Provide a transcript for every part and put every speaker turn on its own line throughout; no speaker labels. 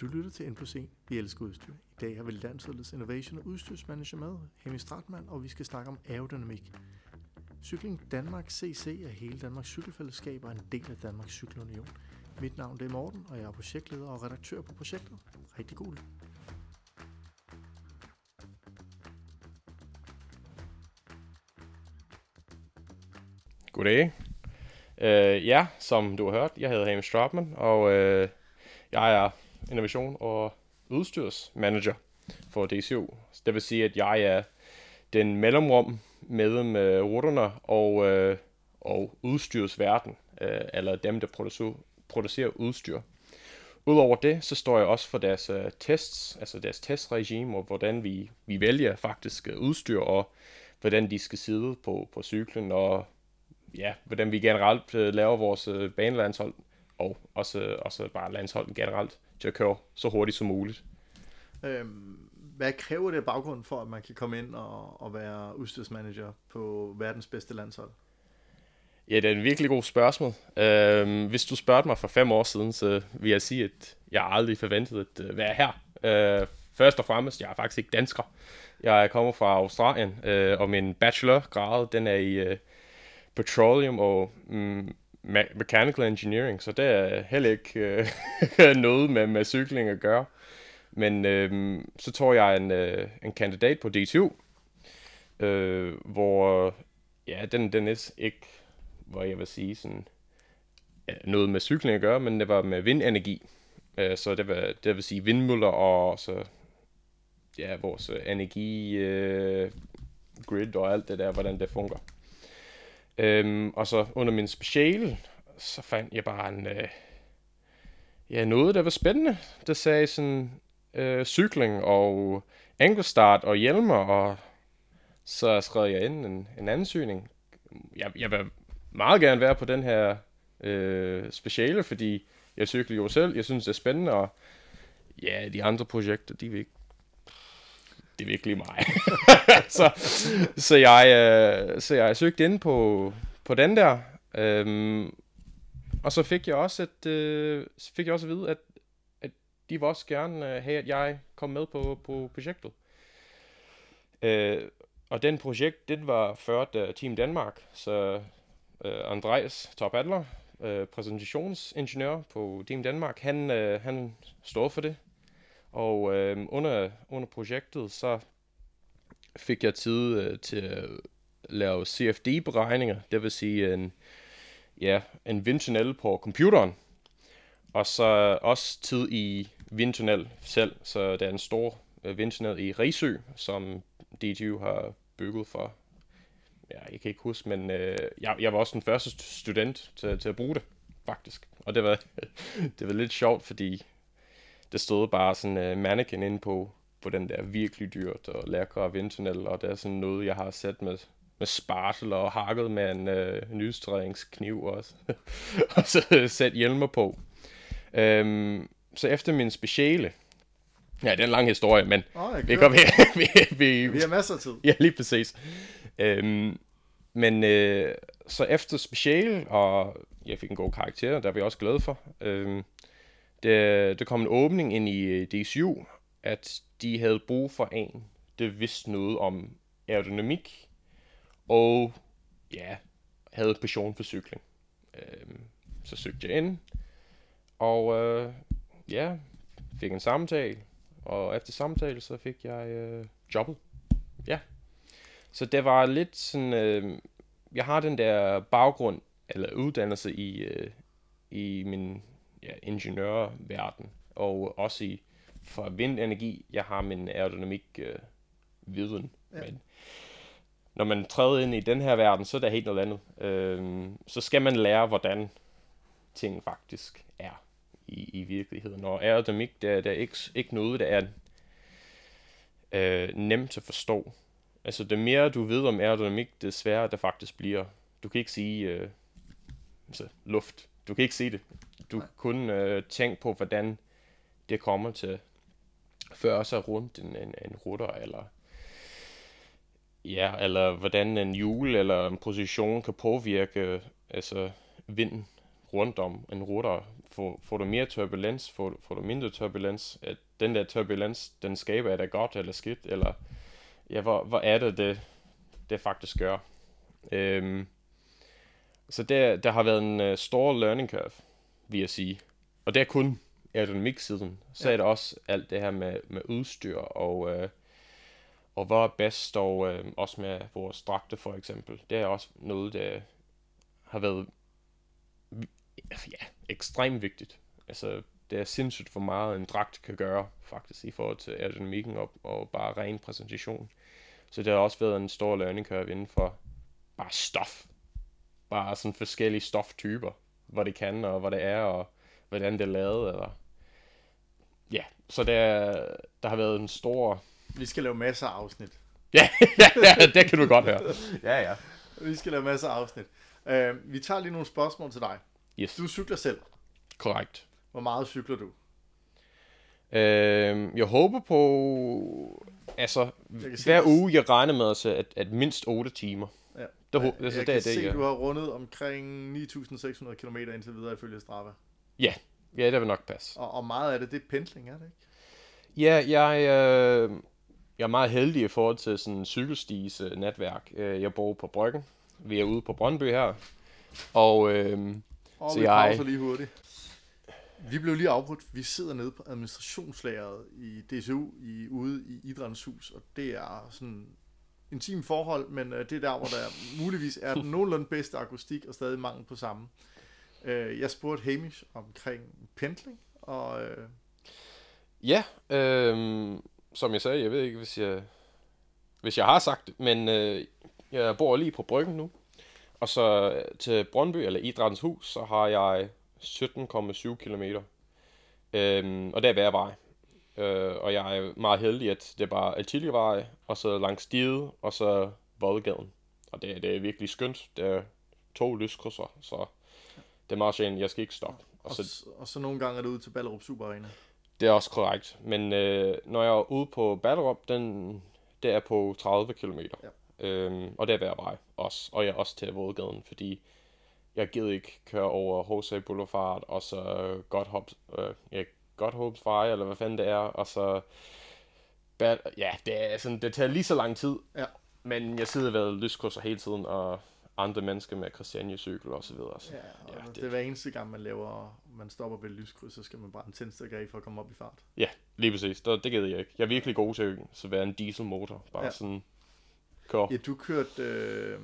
Du lytter til N plus 1. Vi elsker udstyr. I dag har vi Landsholdets Innovation og udstyrsmanager med, Hemi Stratmann, og vi skal snakke om aerodynamik. Cykling Danmark CC er hele Danmarks cykelfællesskab og en del af Danmarks Cykelunion. Mit navn det er Morten, og jeg er projektleder og redaktør på projektet. Rigtig god.
Goddag. Uh, ja, som du har hørt, jeg hedder Hamish Stratman, og uh, jeg er innovation- og udstyrsmanager for DCU. Det vil sige, at jeg er den mellemrum mellem uh, ruterne og, øh, og udstyrsverden, øh, eller dem, der producerer, producerer udstyr. Udover det, så står jeg også for deres øh, tests, altså deres testregime, og hvordan vi, vi vælger faktisk øh, udstyr, og hvordan de skal sidde på, på cyklen, og ja, hvordan vi generelt øh, laver vores øh, banelandshold, og også, øh, også bare landsholden generelt, til at køre så hurtigt som muligt.
Øhm, hvad kræver det baggrund for, at man kan komme ind og, og være udstyrsmanager på verdens bedste landshold?
Ja, det er en virkelig god spørgsmål. Øhm, hvis du spørgte mig for fem år siden, så vil jeg sige, at jeg aldrig forventet at uh, være her. Øh, først og fremmest, jeg er faktisk ikke dansker. Jeg kommer fra Australien, øh, og min bachelorgrad, den er i uh, petroleum og mm, me- mechanical engineering, så det er heller ikke øh, noget med, med cykling at gøre. Men øh, så tog jeg en, øh, en kandidat på DTU, øh, hvor ja, den, den er ikke, hvor jeg vil sige, sådan, noget med cykling at gøre, men det var med vindenergi. Øh, så det, var, det vil sige vindmøller og så, ja, vores energi øh, grid og alt det der, hvordan det fungerer. Øhm, og så under min speciale, så fandt jeg bare en, øh, ja, noget, der var spændende. Der sagde sådan øh, cykling og ankelstart og hjelmer, og så skrev jeg ind en, en ansøgning. Jeg, jeg vil meget gerne være på den her øh, speciale, fordi jeg cykler jo selv. Jeg synes, det er spændende, og ja, de andre projekter, de vil ikke det er virkelig mig. så, så, jeg, øh, så jeg søgte ind på, på den der. Øhm, og så fik jeg også at, øh, fik jeg også at vide, at, at de vil også gerne øh, have, at jeg kom med på, på projektet. Øh, og den projekt, den var ført af Team Danmark, så øh, Andreas Top Adler, øh, præsentationsingeniør på Team Danmark, han, øh, han stod for det. Og øh, under, under projektet, så fik jeg tid øh, til at lave CFD-beregninger, det vil sige en, ja, en vindtunnel på computeren, og så også tid i vindtunnel selv, så der er en stor øh, vindtunnel i Risø, som DTU har bygget for, ja, jeg kan ikke huske, men øh, jeg, jeg var også den første student til, til at bruge det, faktisk. Og det var, det var lidt sjovt, fordi det stod bare sådan en uh, mannequin inde på, på den der virkelig dyrt og lækre vindtunnel, og det er sådan noget, jeg har sat med, med spartel og hakket med en uh, nystrædingskniv også. og så sat hjelmer på. Um, så efter min speciale, ja, det er en lang historie, men
oh,
vi, kom, vi, vi, vi,
vi har masser af tid.
Ja, lige præcis. Um, men uh, så efter speciale, og jeg fik en god karakter, der er vi også glade for, um, det, der kom en åbning ind i DCU, at de havde brug for en, der vidste noget om aerodynamik, og ja, havde passion for cykling. Øh, så søgte jeg ind, og øh, ja, fik en samtale, og efter samtale, så fik jeg øh, jobbet. Ja. Så det var lidt sådan, øh, jeg har den der baggrund, eller uddannelse i, øh, i min ja, ingeniørverden, og også i for vindenergi, jeg har min aerodynamik øh, viden. Ja. Men når man træder ind i den her verden, så er det helt noget andet. Øh, så skal man lære, hvordan ting faktisk er i, i virkeligheden. Og aerodynamik, det er, det er ikke, ikke noget, der er øh, nemt at forstå. Altså, det mere du ved om aerodynamik, det sværere det faktisk bliver. Du kan ikke sige øh, altså, luft. Du kan ikke se det du Nej. kun øh, tænke på, hvordan det kommer til før føre rundt en, en, en rutter, eller ja, eller hvordan en hjul eller en position kan påvirke altså vinden rundt om en rutter. Får, får du mere turbulens, får, får du mindre turbulens? At den der turbulens, den skaber, er det godt eller skidt? Eller ja, hvor, hvor er det, det, det faktisk gør? Øhm, så der, der har været en uh, stor learning curve, vil jeg sige. Og det er kun aerodynamik-siden. Så ja. er det også alt det her med, med udstyr og, uh, og hvad er bedst, og uh, også med vores dragte for eksempel. Det er også noget, der har været ja, ekstremt vigtigt. Altså, det er sindssygt for meget, en dragt kan gøre, faktisk, i forhold til aerodynamikken og, og bare ren præsentation. Så det har også været en stor learning curve inden for bare stof. Bare sådan forskellige stoftyper, hvad det kan, og hvad det er, og hvordan det er lavet, eller... Så der, der har været en stor...
Vi skal lave masser af afsnit.
ja, ja, ja, det kan du godt høre. Ja, ja.
Vi skal lave masser af afsnit. Uh, vi tager lige nogle spørgsmål til dig.
Yes.
Du cykler selv.
Korrekt.
Hvor meget cykler du?
Øh, jeg håber på, altså, hver uge, jeg regner med, altså, at, at mindst 8 timer.
Ja.
Der,
jeg,
altså,
jeg
det
kan
er
se,
jeg...
du har rundet omkring 9.600 km indtil videre ifølge Strava.
Ja, ja, det vil nok passe.
Og, og meget af det, det er pendling, er det ikke?
Ja, jeg, øh, jeg er meget heldig i forhold til sådan cykelstis øh, netværk. Øh, jeg bor på Bryggen. Vi er ude på Brøndby her. Og, øh,
og
så
vi
jeg...
pauser lige hurtigt. Vi blev lige afbrudt. Vi sidder nede på administrationslageret i DSU i, ude i Idrættens Hus, og det er sådan intim forhold, men øh, det er der, hvor der muligvis er den nogenlunde bedste akustik og stadig mangel på samme. Øh, jeg spurgte Hamish omkring pendling, og... Øh...
Ja, øh, som jeg sagde, jeg ved ikke, hvis jeg, hvis jeg har sagt det, men øh, jeg bor lige på Bryggen nu, og så øh, til Brøndby, eller Idrættens Hus, så har jeg 17,7 km. Øhm, og der er hver vej. Øh, og jeg er meget heldig, at det er bare Altiljevej, og så langs Stide, og så Voldgaden. Og det, det er virkelig skønt. Det er to lyskrydser, så det er meget sjældent. Jeg skal ikke stoppe.
Og, og, så, og så nogle gange er det ude til Ballerup Super Arena.
Det er også korrekt. Men øh, når jeg er ude på Ballerup, den, det er på 30 km. Ja. Øhm, og det er hver vej også. Og jeg er også til Voldgaden, fordi jeg gider ikke køre over HC Boulevard, og så God Hopes, øh, ja, God Hopes Vej, eller hvad fanden det er, og så, bad, ja, det, er sådan, det tager lige så lang tid,
ja.
men jeg sidder ved lyskrydser hele tiden, og andre mennesker med cykel og så videre. Så,
ja, og ja, det, det er hver eneste gang, man laver, man stopper ved lyskryds, så skal man bare en tændstikker af for at komme op i fart.
Ja, lige præcis. Det, det gider jeg ikke. Jeg er virkelig god til at være en dieselmotor, bare ja. sådan
kør. Ja, du kørte, øh,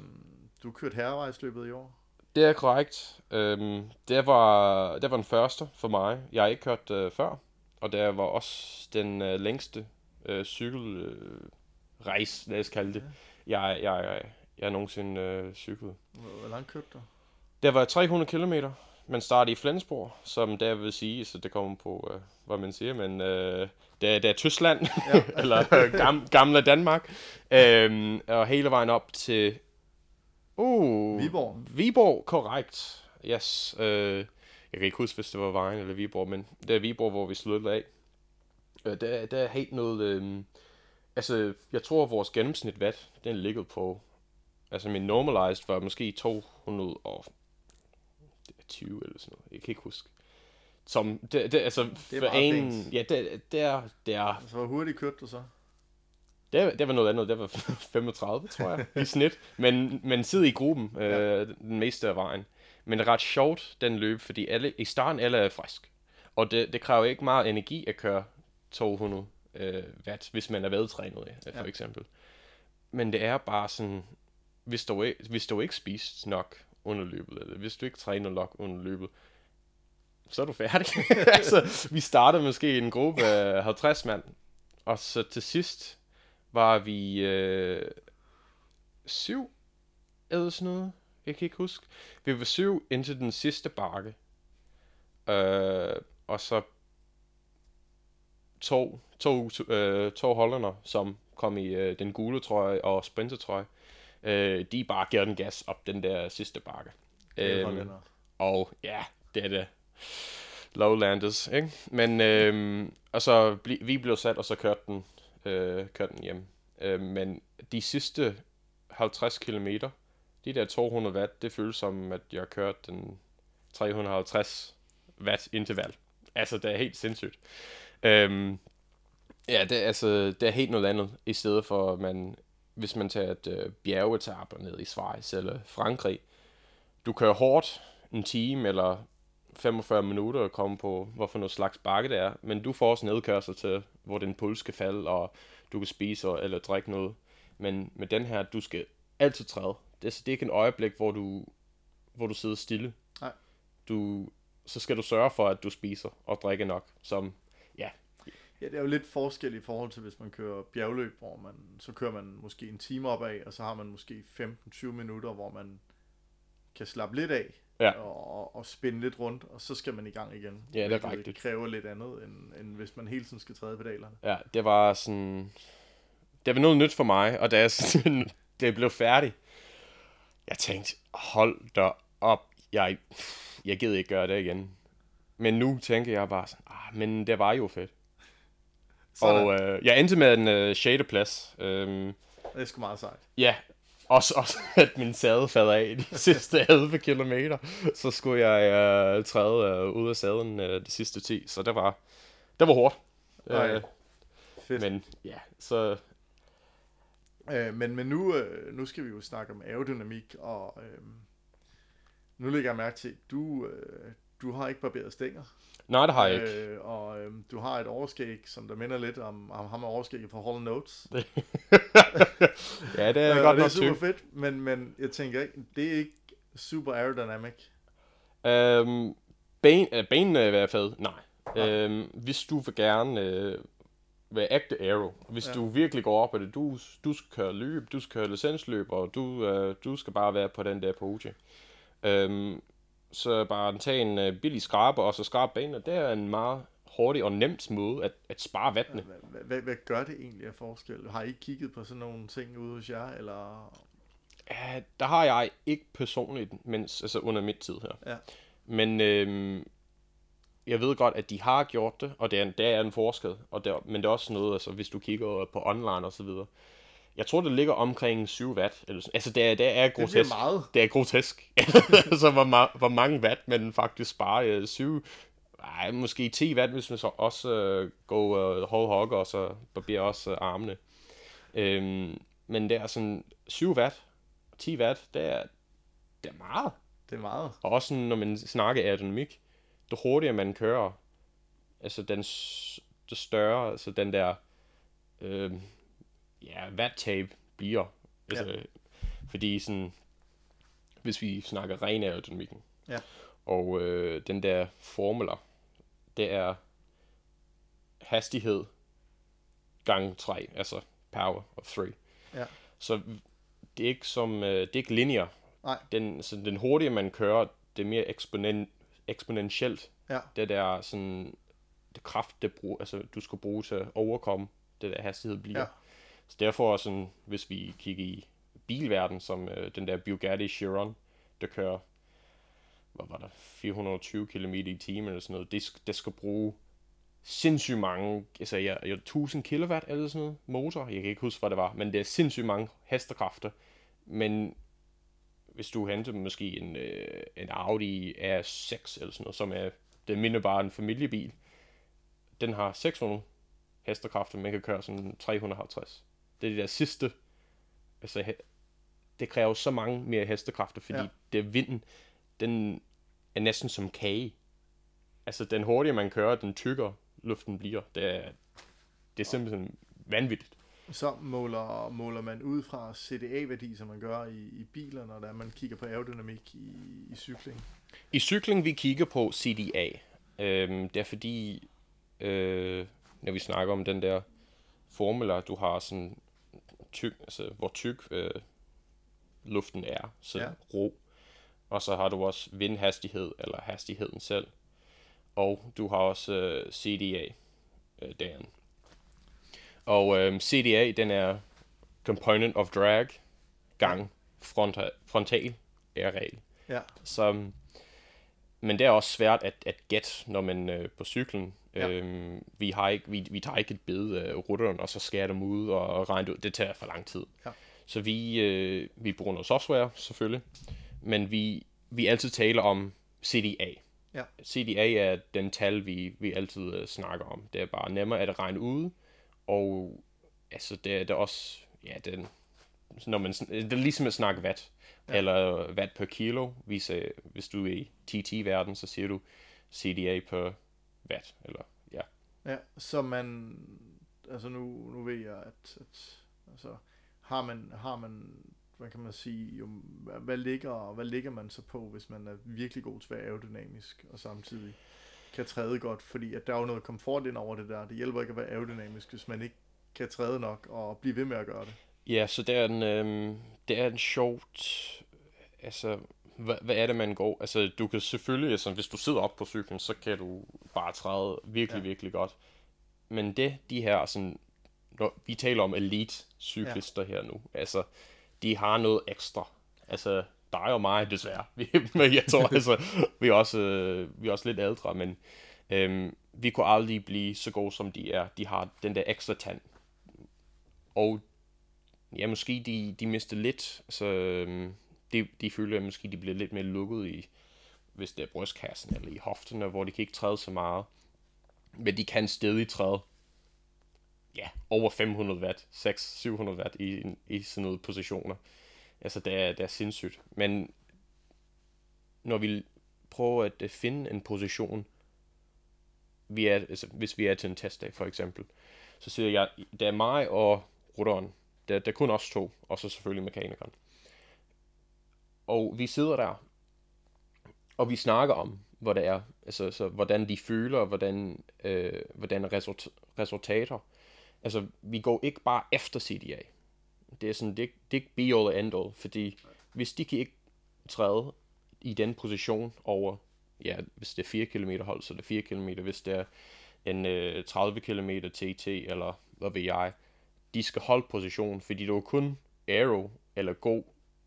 du kørte herrevejsløbet i år?
Det er korrekt. Øhm, det, var, det var den første for mig. Jeg har ikke kørt øh, før, og det var også den øh, længste øh, cykelrejse, øh, lad os kalde det. Ja. Jeg, jeg, jeg, jeg nogensinde øh, cyklet.
Hvor, hvor langt kørte du?
Det var 300 km. Man startede i Flensborg, som der vil sige, så det kommer på, øh, hvad man siger, men øh, det, det er Tyskland, ja. eller øh, gam, gamle Danmark, øhm, og hele vejen op til Uh,
Viborg.
Viborg, korrekt. Yes. Uh, jeg kan ikke huske, hvis det var Vejen eller Viborg, men det er Viborg, hvor vi sluttede af. Uh, der, der er helt noget... Um, altså, jeg tror, vores gennemsnit watt, den ligger på... Altså, min normalized var måske 220 eller sådan noget. Jeg kan ikke huske. Som, det, det, altså,
det er for en,
ja, det, det er, det er...
Altså, hvor hurtigt kørte du så?
Det, det var noget andet, det var 35, tror jeg, i snit. Men, men sidde i gruppen øh, den meste af vejen. Men ret sjovt, den løb, fordi alle, i starten alle er frisk. Og det, det kræver ikke meget energi at køre 200 øh, watt, hvis man er veltrænet, øh, for ja. eksempel. Men det er bare sådan, hvis du, ikke, hvis du ikke spiser nok under løbet, eller hvis du ikke træner nok under løbet, så er du færdig. altså, vi startede måske en gruppe af 50 mand, og så til sidst, var vi øh, syv eller sådan noget. Jeg kan ikke huske. Vi var syv indtil den sidste bakke. Øh, og så to, to, to, øh, to hollander, som kom i øh, den gule trøje og sprintertrøje. Øh, de bare gav den gas op den der sidste bakke.
Øh,
og ja, det er det. Lowlanders, ikke? Men, øh, og så bli, vi blev sat, og så kørte den øh, kørte den hjem. Øh, men de sidste 50 km, de der 200 watt, det føles som, at jeg kørte den 350 watt interval. Altså, det er helt sindssygt. Øhm, ja, det, er, altså, det er helt noget andet, i stedet for, at man, hvis man tager et øh, bjergetappe ned i Schweiz eller Frankrig, du kører hårdt en time eller 45 minutter at komme på, hvorfor noget slags bakke det er, men du får også nedkørsel til, hvor din puls skal falde, og du kan spise eller drikke noget. Men med den her, du skal altid træde. Det, det er ikke en øjeblik, hvor du, hvor du sidder stille.
Nej.
Du, så skal du sørge for, at du spiser og drikker nok, som, ja,
det er jo lidt forskel i forhold til, hvis man kører bjergløb, hvor man, så kører man måske en time opad, og så har man måske 15-20 minutter, hvor man kan slappe lidt af,
Ja.
og, og spænde lidt rundt, og så skal man i gang igen.
Ja, det er rigtigt.
kræver lidt andet, end, end hvis man hele tiden skal træde pedalerne.
Ja, det var sådan... Det var noget nyt for mig, og da jeg sådan, det blev færdig, jeg tænkte, hold da op, jeg, jeg gider ikke gøre det igen. Men nu tænker jeg bare sådan, ah, men det var jo fedt.
Sådan.
Og øh, jeg endte med en øh, 6. plads. Øhm,
Det er sgu meget sejt.
ja, også, også at min sæde faldt af de sidste 11 kilometer. Så skulle jeg øh, træde øh, ud af sæden øh, de sidste 10, så det var, det var hårdt.
Ej,
Øh,
Fedt.
men ja, så
Øh, men men nu, øh, nu skal vi jo snakke om aerodynamik, og øh, nu lægger jeg mærke til, du, øh, du har ikke barberet stænger.
nej, det har jeg ikke.
Øh, og øh, du har et overskæg, som der minder lidt om, om ham med overskægget fra Hall Notes.
ja, det er
Øh,
godt
det er super
tyk.
fedt, men, men jeg tænker ikke, det er ikke super aerodynamic.
Øhm, ben, øh, benene er i hvert fald, nej.
Nej.
Øhm, hvis du vil gerne øh, være ægte aero, hvis
Ja.
ja. du virkelig går op på det, du, du skal køre løb, du skal køre licensløb, og du, øh, du skal bare være på den der podium. Øhm, så bare tage en øh, billig skraber, og så skrabe benene, det er en meget hurtig og nemt måde at, at spare vattene.
Hvad, hvad, gør det egentlig af forskel? Har I ikke kigget på sådan nogle ting ude hos jer? Eller...
Ja, der har jeg ikke personligt, mens, altså under mit tid her.
Ja.
Men øhm, jeg ved godt, at de har gjort det, og det er, det er en forskel. Og det er, men det er også noget, altså hvis du kigger på online og så videre. Jeg tror, det ligger omkring 7 watt. Eller sådan. Altså, det er, det er
Det
grotesk.
meget.
Det er grotesk. altså, hvor, ma- hvor mange watt man faktisk sparer. Øh, 7, ej, måske 10 watt, hvis man så også øh, går øh, whole hog, og så barberer også øh, armene. Øhm, men det er sådan 7 watt, 10 watt, det er, det er meget.
Det er meget.
Og også sådan, når man snakker aerodynamik, det hurtigere man kører, altså den, det større, altså den der, øh, ja, watt-tape bliver. Altså, ja. Fordi sådan, hvis vi snakker ren aerodynamikken,
Ja.
og øh, den der formler, det er hastighed gang 3, altså power of 3.
Ja.
Så det er ikke som, øh, det er ikke linear.
Nej.
Den, så den hurtigere man kører, det er mere eksponen, eksponentielt.
Ja.
Det der sådan, det kraft, det brug, altså, du skal bruge til at overkomme det der hastighed bliver.
Ja.
Så derfor, sådan, hvis vi kigger i bilverden, som øh, den der Bugatti Chiron, der kører, hvad var der, 420 km i timen eller sådan noget, det, det skal bruge sindssygt mange, altså ja, jeg, 1000 kW eller sådan noget, motor, jeg kan ikke huske, hvad det var, men det er sindssygt mange hestekræfter, men hvis du henter måske en, øh, en Audi R6 eller sådan noget, som er, det minder bare en familiebil, den har 600 hestekræfter, man kan køre sådan 350. Det er det der sidste, altså det kræver så mange mere hestekræfter, fordi
Ja.
det vinden, den er næsten som kage. Altså den hurtigere man kører, den tykkere luften bliver. Det er, det er simpelthen vanvittigt.
Så måler, måler man ud fra CDA-værdi, som man gør i, i biler, når der man kigger på aerodynamik i, i cykling.
I cykling, vi kigger på CDA. Øhm, det er fordi, øh, når vi snakker om den der formler, du har sådan tyk, altså hvor tyk øh, luften er, så
Ja.
ro. Og så har du også vindhastighed, eller hastigheden selv. Og du har også øh, CDA, øh, den. Og øh, CDA, den er component of drag gang frontal, frontal areal.
Ja,
Så, men det er også svært at, at gætte, når man øh, på cyklen.
Ja.
Øhm, vi, har ikke, vi, vi tager ikke et billede af rutteren, og så skærer dem ud og regner det ud. Det tager for lang tid.
Ja.
Så vi, øh, vi bruger noget software, selvfølgelig. Men vi, vi altid taler om CDA.
Ja.
CDA er den tal, vi, vi altid uh, snakker om. Det er bare nemmere at regne ud, og altså, det, er- det er også, ja, det, når man, det er ligesom at snakke watt,
Ja.
eller watt per kilo. Hvis, uh, hvis du er i TT-verden, så siger du CDA per watt, eller ja.
Ja, så man, altså nu, nu ved jeg, at, at altså, har man, har man, hvad kan man sige, jo, hvad, ligger, hvad ligger man så på, hvis man er virkelig god til at være aerodynamisk, og samtidig kan træde godt, fordi at der er jo noget komfort ind over det der. Det hjælper ikke at være aerodynamisk, hvis man ikke kan træde nok og blive ved med at gøre det.
Ja, så det er en, øhm, det er en sjovt, altså, hvad, hvad er det, man går? Altså, du kan selvfølgelig, altså, hvis du sidder op på cyklen, så kan du bare træde virkelig,
Ja.
virkelig godt. Men det, de her, sådan, når vi taler om elite cyklister ja. her nu, altså, de har noget ekstra. Altså, dig og mig, desværre. Vi, men jeg tror, altså, vi er også, øh, vi er også lidt ældre, men øhm, vi kunne aldrig blive så gode, som de er. De har den der ekstra tand. Og ja, måske de, de mister lidt, så øhm, de, de føler, at måske de bliver lidt mere lukket i, hvis det er brystkassen eller i hofterne, hvor de kan ikke træde så meget. Men de kan stadig træde, ja, over 500 watt, 600-700 watt i, i sådan nogle positioner. Altså, det er, det er sindssygt. Men når vi prøver at øh, finde en position, vi er, altså, hvis vi er til en testdag for eksempel, så siger jeg, der er mig og rudderen. Der, der er kun os to, og så selvfølgelig mekanikeren. Og vi sidder der, og vi snakker om, hvor det er, altså, så, hvordan de føler, hvordan, øh, hvordan result, resultater. Altså, vi går ikke bare efter CDA. Det er sådan, det, det er ikke be all and end all, fordi hvis de kan ikke træde i den position over, ja, hvis det er 4 km hold, så er det 4 km, hvis det er en øh, 30 km TT, eller hvad ved jeg, de skal holde position, fordi det var kun aero eller go,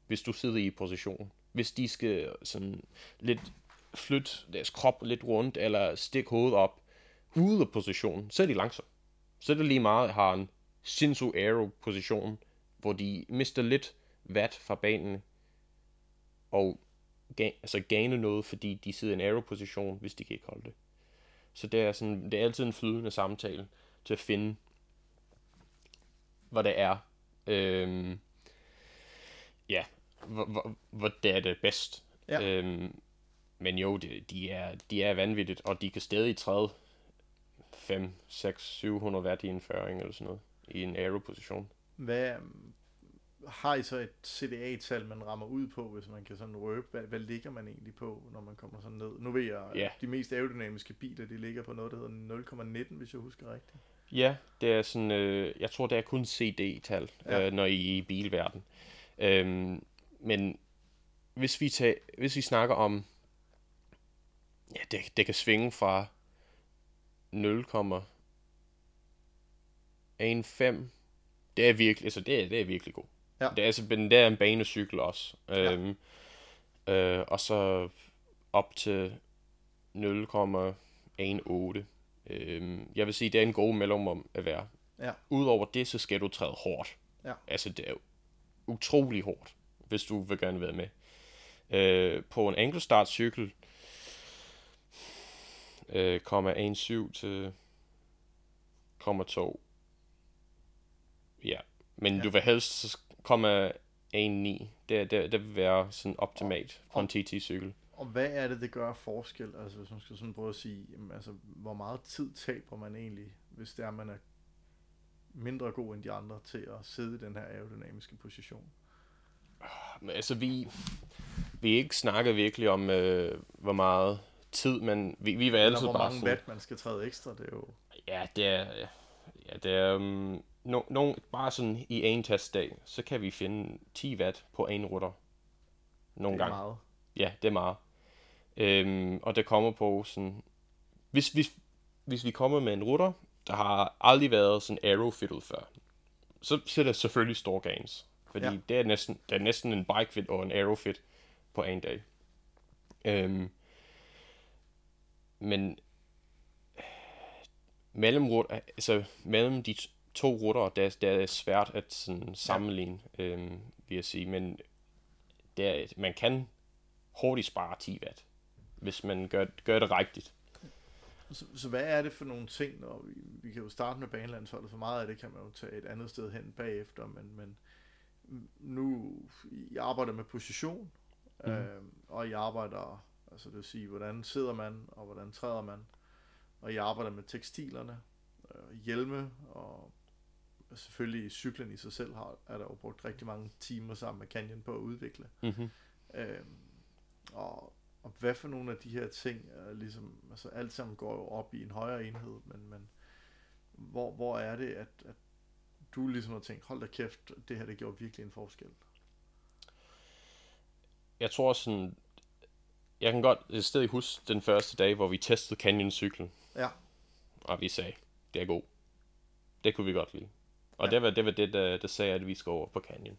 hvis du sidder i position. Hvis de skal sådan lidt flytte deres krop lidt rundt, eller stikke hovedet op ude af positionen, så er de langsomme. Så er det lige meget, har en sindssyg aero position, hvor de mister lidt vat fra banen, og ga- altså gainer noget, fordi de sidder i en aero position, hvis de kan ikke holde det. Så det er, sådan, det er altid en flydende samtale til at finde, hvad det er. Øhm, ja, hvor, hvor, hvor det er det bedst.
Ja.
Øhm, men jo, det, de, er, de er vanvittigt, og de kan stadig træde 5, 6, 700 watt i en føring eller sådan noget, i en aero-position.
Hvad, har I så et CDA-tal, man rammer ud på, hvis man kan sådan røbe? Hvad, hvad ligger man egentlig på, når man kommer sådan ned? Nu ved jeg, at de mest aerodynamiske biler, de ligger på noget, der hedder 0,19, hvis jeg husker rigtigt.
Ja, det er sådan, øh, jeg tror, det er kun CD-tal,
ja.
øh, når I er i bilverden. Øhm, men hvis vi, tager, hvis vi snakker om, ja, det, det kan svinge fra 0,15. Det er virkelig, altså det er, det er virkelig god.
Ja.
Det er, altså, men det er en banecykel også.
Ja.
Øhm, øh, og så op til 0,18. Øhm, jeg vil sige, det er en god mellemrum at være.
Ja.
Udover det, så skal du træde hårdt.
Ja.
Altså, det er utrolig hårdt, hvis du vil gerne være med. Øh, på en enkeltstartcykel, øh, kommer 1,7 til 0,2. Ja, men
Ja.
ja. du vil helst komme 1,9. Det, det, det vil være sådan optimalt på en TT-cykel.
Og hvad er det, det gør forskel? Altså hvis man skal sådan prøve at sige, jamen, altså, hvor meget tid taber man egentlig, hvis det er, man er mindre god end de andre til at sidde i den her aerodynamiske position?
Men altså, vi, vi ikke snakker virkelig om, øh, hvor meget tid, men vi, vi
Eller
altid
hvor
bare
mange
sådan,
watt man skal træde ekstra, det er jo...
Ja, det er, ja, det er um, no, no, bare sådan i en testdag, så kan vi finde 10 watt på en rutter. Nogle
det er
gange.
meget.
Ja, det er meget. Øhm, og det kommer på sådan... Hvis, hvis, hvis vi kommer med en rutter, der har aldrig været sådan aerofitted før, så, så er det selvfølgelig store gains. Fordi
Ja.
ja. det, er næsten, det er næsten en bike fit og en aerofit på en dag. Øhm, men mellem, altså, mellem de to rutter, det er, det er svært at sådan, sammenligne, øhm, vil jeg sige. Men det er, man kan hurtigt spare 10 watt. hvis man gør, gør det rigtigt.
Så, så hvad er det for nogle ting, når vi, vi kan jo starte med banelandsholdet, for meget af det kan man jo tage et andet sted hen bagefter, men, men nu, jeg arbejder med position, mm. øh, og jeg arbejder, altså det vil sige, hvordan sidder man, og hvordan træder man, og jeg arbejder med tekstilerne, øh, hjelme, og selvfølgelig cyklen i sig selv har, er der jo brugt rigtig mange timer sammen med Canyon på at udvikle.
Mm-hmm.
Øh, og, og hvad for nogle af de her ting, er ligesom, altså alt sammen går jo op i en højere enhed, men, men hvor, hvor er det, at, at du ligesom har tænkt, hold da kæft, det her det gjorde virkelig en forskel?
Jeg tror sådan, jeg kan godt stadig huske den første dag, hvor vi testede Canyon-cyklen.
Ja.
Og vi sagde, det er god. Det kunne vi godt lide. Og ja. Det var det, var det der, der sagde, at vi skal over på Canyon.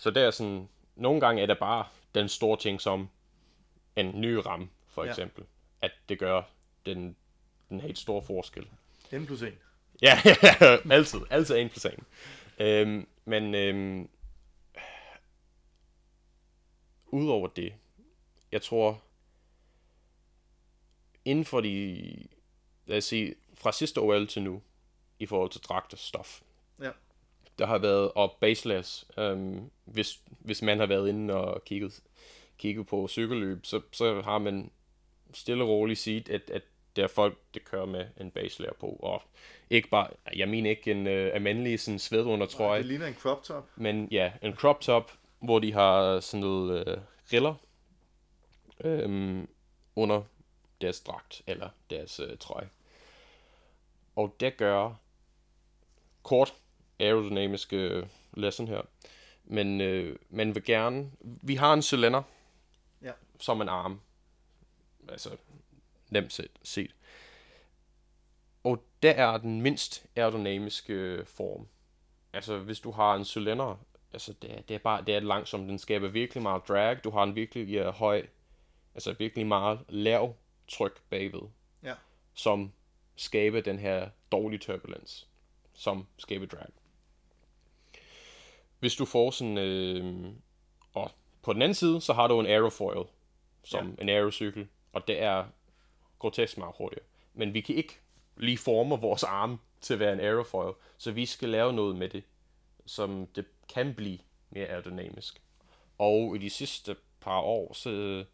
Så det er sådan, nogle gange er det bare den store ting som en ny ram, for
Ja.
eksempel. At det gør den, den helt store forskel.
N plus 1.
Ja, altid. Altid en plus en. Øhm, men øhm, udover det, jeg tror, inden for de, lad os sige, fra sidste OL til nu, i forhold til dragterstof,
Ja.
der har været, og baseless, øhm, hvis, hvis man har været inde og kigget, kigget på cykelløb, så, så har man stille og roligt set, at, at der er folk, der kører med en baselayer på, og ikke bare, jeg mener ikke en øh, almindelig sådan svedundertrøje,
Det ligner en crop top.
men ja, en crop top, hvor de har sådan noget øh, riller øhm, under deres dragt eller deres øh, trøje. Og det gør kort aerodynamiske øh, lesson her. Men øh, man vil gerne... Vi har en cylinder
Ja.
som en arm. Altså, nemt set. Og der er den mindst aerodynamiske form. Altså, hvis du har en cylinder, altså, det er, det er bare, det er langsomt. Den skaber virkelig meget drag. Du har en virkelig ja, høj, altså virkelig meget lav tryk bagved.
Ja.
Som skaber den her dårlige turbulens. Som skaber drag. Hvis du får sådan, øh, og på den anden side, så har du en aerofoil, som ja. en aerocykel, og det er grotesk meget hurtigere. Men vi kan ikke lige forme vores arme til at være en aerofoil, så vi skal lave noget med det, som det kan blive mere aerodynamisk. Og i de sidste par år, så øh,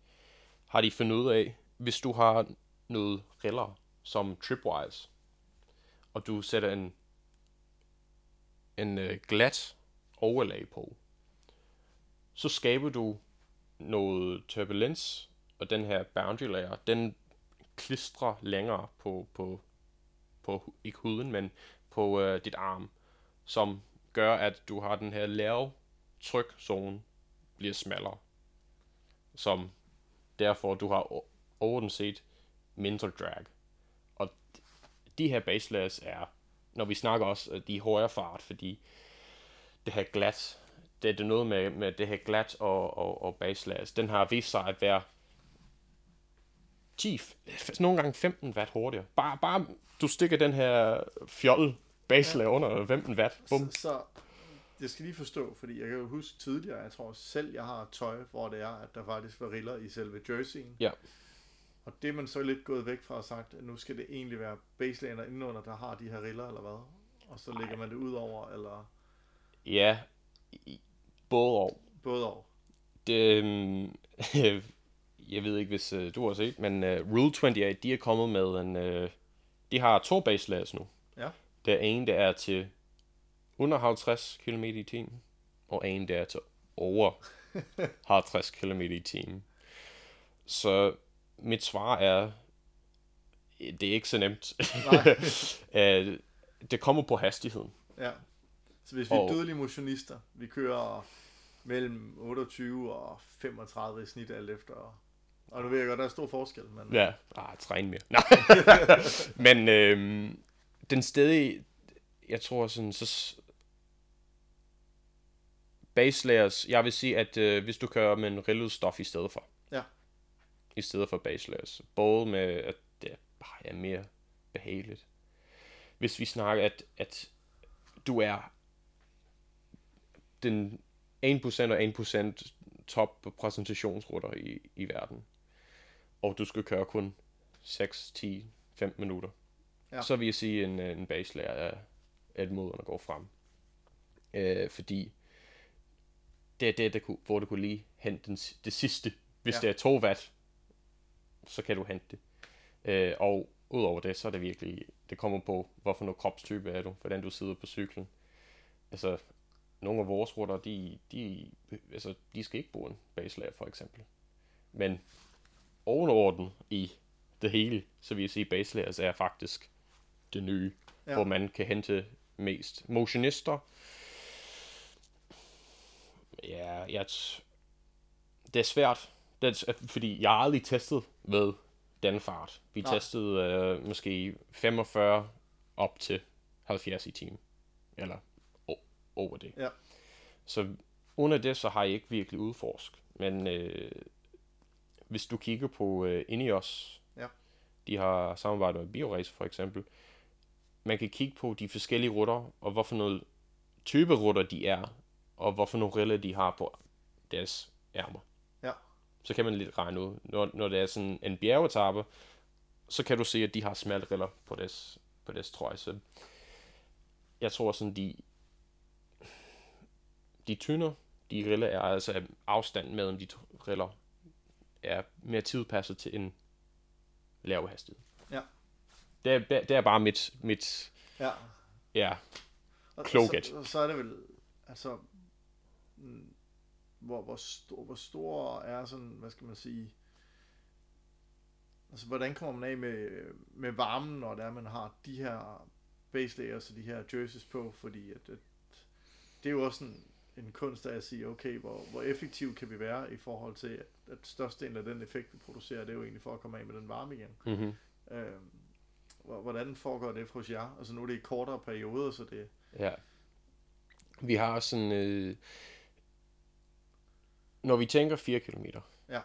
har de fundet ud af, hvis du har noget riller som tripwise, og du sætter en, en øh, glat overlag på, så skaber du noget turbulens, og den her boundary layer, den klistre længere på, på, på ikke huden, men på øh, dit arm, som gør, at du har den her lave trykzone bliver smallere, som derfor du har overordnet set mindre drag. Og de her baselayers er, når vi snakker også, øh, de er højere fart, fordi det her glat, det er det noget med, med det her glat og, og, og baselayers, den har vist sig at være 10, f- nogle gange 15 watt hurtigere. Bare, bare du stikker den her fjold base layer under 15 watt. Bum.
Så, så jeg skal lige forstå, fordi jeg kan jo huske tidligere, jeg tror selv, jeg har tøj, hvor det er, at der faktisk var riller i selve jerseyen.
Ja.
Og det er man så lidt gået væk fra og sagt, at nu skal det egentlig være baselaner indenunder, der har de her riller, eller hvad? Og så lægger man det ud over, eller
Ja, både og.
både over.
Det, øhm, jeg ved ikke, hvis øh, du har set, men øh, Rule 28, de er kommet med en... Øh, de har to base layers nu.
Ja.
Der er en, der er til under 50 km i timen, og en, der er til over 50 km i timen. Så mit svar er, det er ikke så nemt. Øh, det kommer på hastigheden.
Ja. Så hvis vi er
Og-
dødelige motionister, vi kører mellem 28 og 35 i snit alt efter. Og nu ved jeg godt, der er stor forskel, men
Ja, ah, træn mere. Nej. Men øhm, den stadig, jeg tror sådan, så base layers, jeg vil sige, at øh, hvis du kører med en rillet stof i stedet for.
Ja.
I stedet for base layers. Både med, at det bare er mere behageligt. Hvis vi snakker, at, at du er den 1% og 1% top præsentationsrutter i, i verden. Og du skal køre kun 6, 10, 15 minutter,
Ja.
så vil jeg sige, en, en baselærer er et at gå frem. Øh, fordi det er det, der kunne, hvor du kunne lige hente den, det sidste. Hvis
Ja.
det er 2 watt, så kan du hente det. Øh, og udover det, så er det virkelig, det kommer på, hvorfor noget kropstype er du, hvordan du sidder på cyklen. Altså, nogle af vores rutter, de, de, altså, de skal ikke bruge en baselærer, for eksempel. Men ovenorden i det hele, så vil jeg sige, baselærer er faktisk det nye,
Ja.
hvor man kan hente mest. Motionister, ja, jeg, t- det er svært, det er, fordi jeg har aldrig testet med den fart. Vi
Nej.
Testede øh, måske 45 op til 70 i timen, eller over det.
Ja.
Så under det, så har jeg ikke virkelig udforsket. Men øh, hvis du kigger på øh, Ineos,
Ja.
de har samarbejdet med BioRace for eksempel, man kan kigge på de forskellige rutter, og hvorfor noget type rutter de er, og hvorfor nogle riller de har på deres ærmer.
Ja.
Så kan man lidt regne ud. Når, når det er sådan en bjergetappe, så kan du se, at de har smalle riller på deres, på deres trøje. Så jeg tror sådan, de, de tynder, de riller er altså afstand mellem de riller er mere tilpasset til en lav hastighed.
Ja.
Det er, det er bare mit, mit
Ja.
ja,
Og,
Kloget.
Så, så er det vel, altså, mm, hvor, hvor, stor, hvor stor er sådan, hvad skal man sige, altså hvordan kommer man af med, med varmen, når det er, man har de her base layers og de her jerseys på, fordi at, at det er jo også en, en kunst at sige, okay, hvor, hvor effektiv kan vi være i forhold til, at, at størstedelen af den effekt, vi producerer, det er jo egentlig for at komme af med den varme igen.
mm-hmm.
Øhm, hvor- hvordan foregår det hos jer? Altså nu er det i kortere perioder, så det,
Ja. Vi har sådan... Øh, når vi tænker 4 km,
Ja.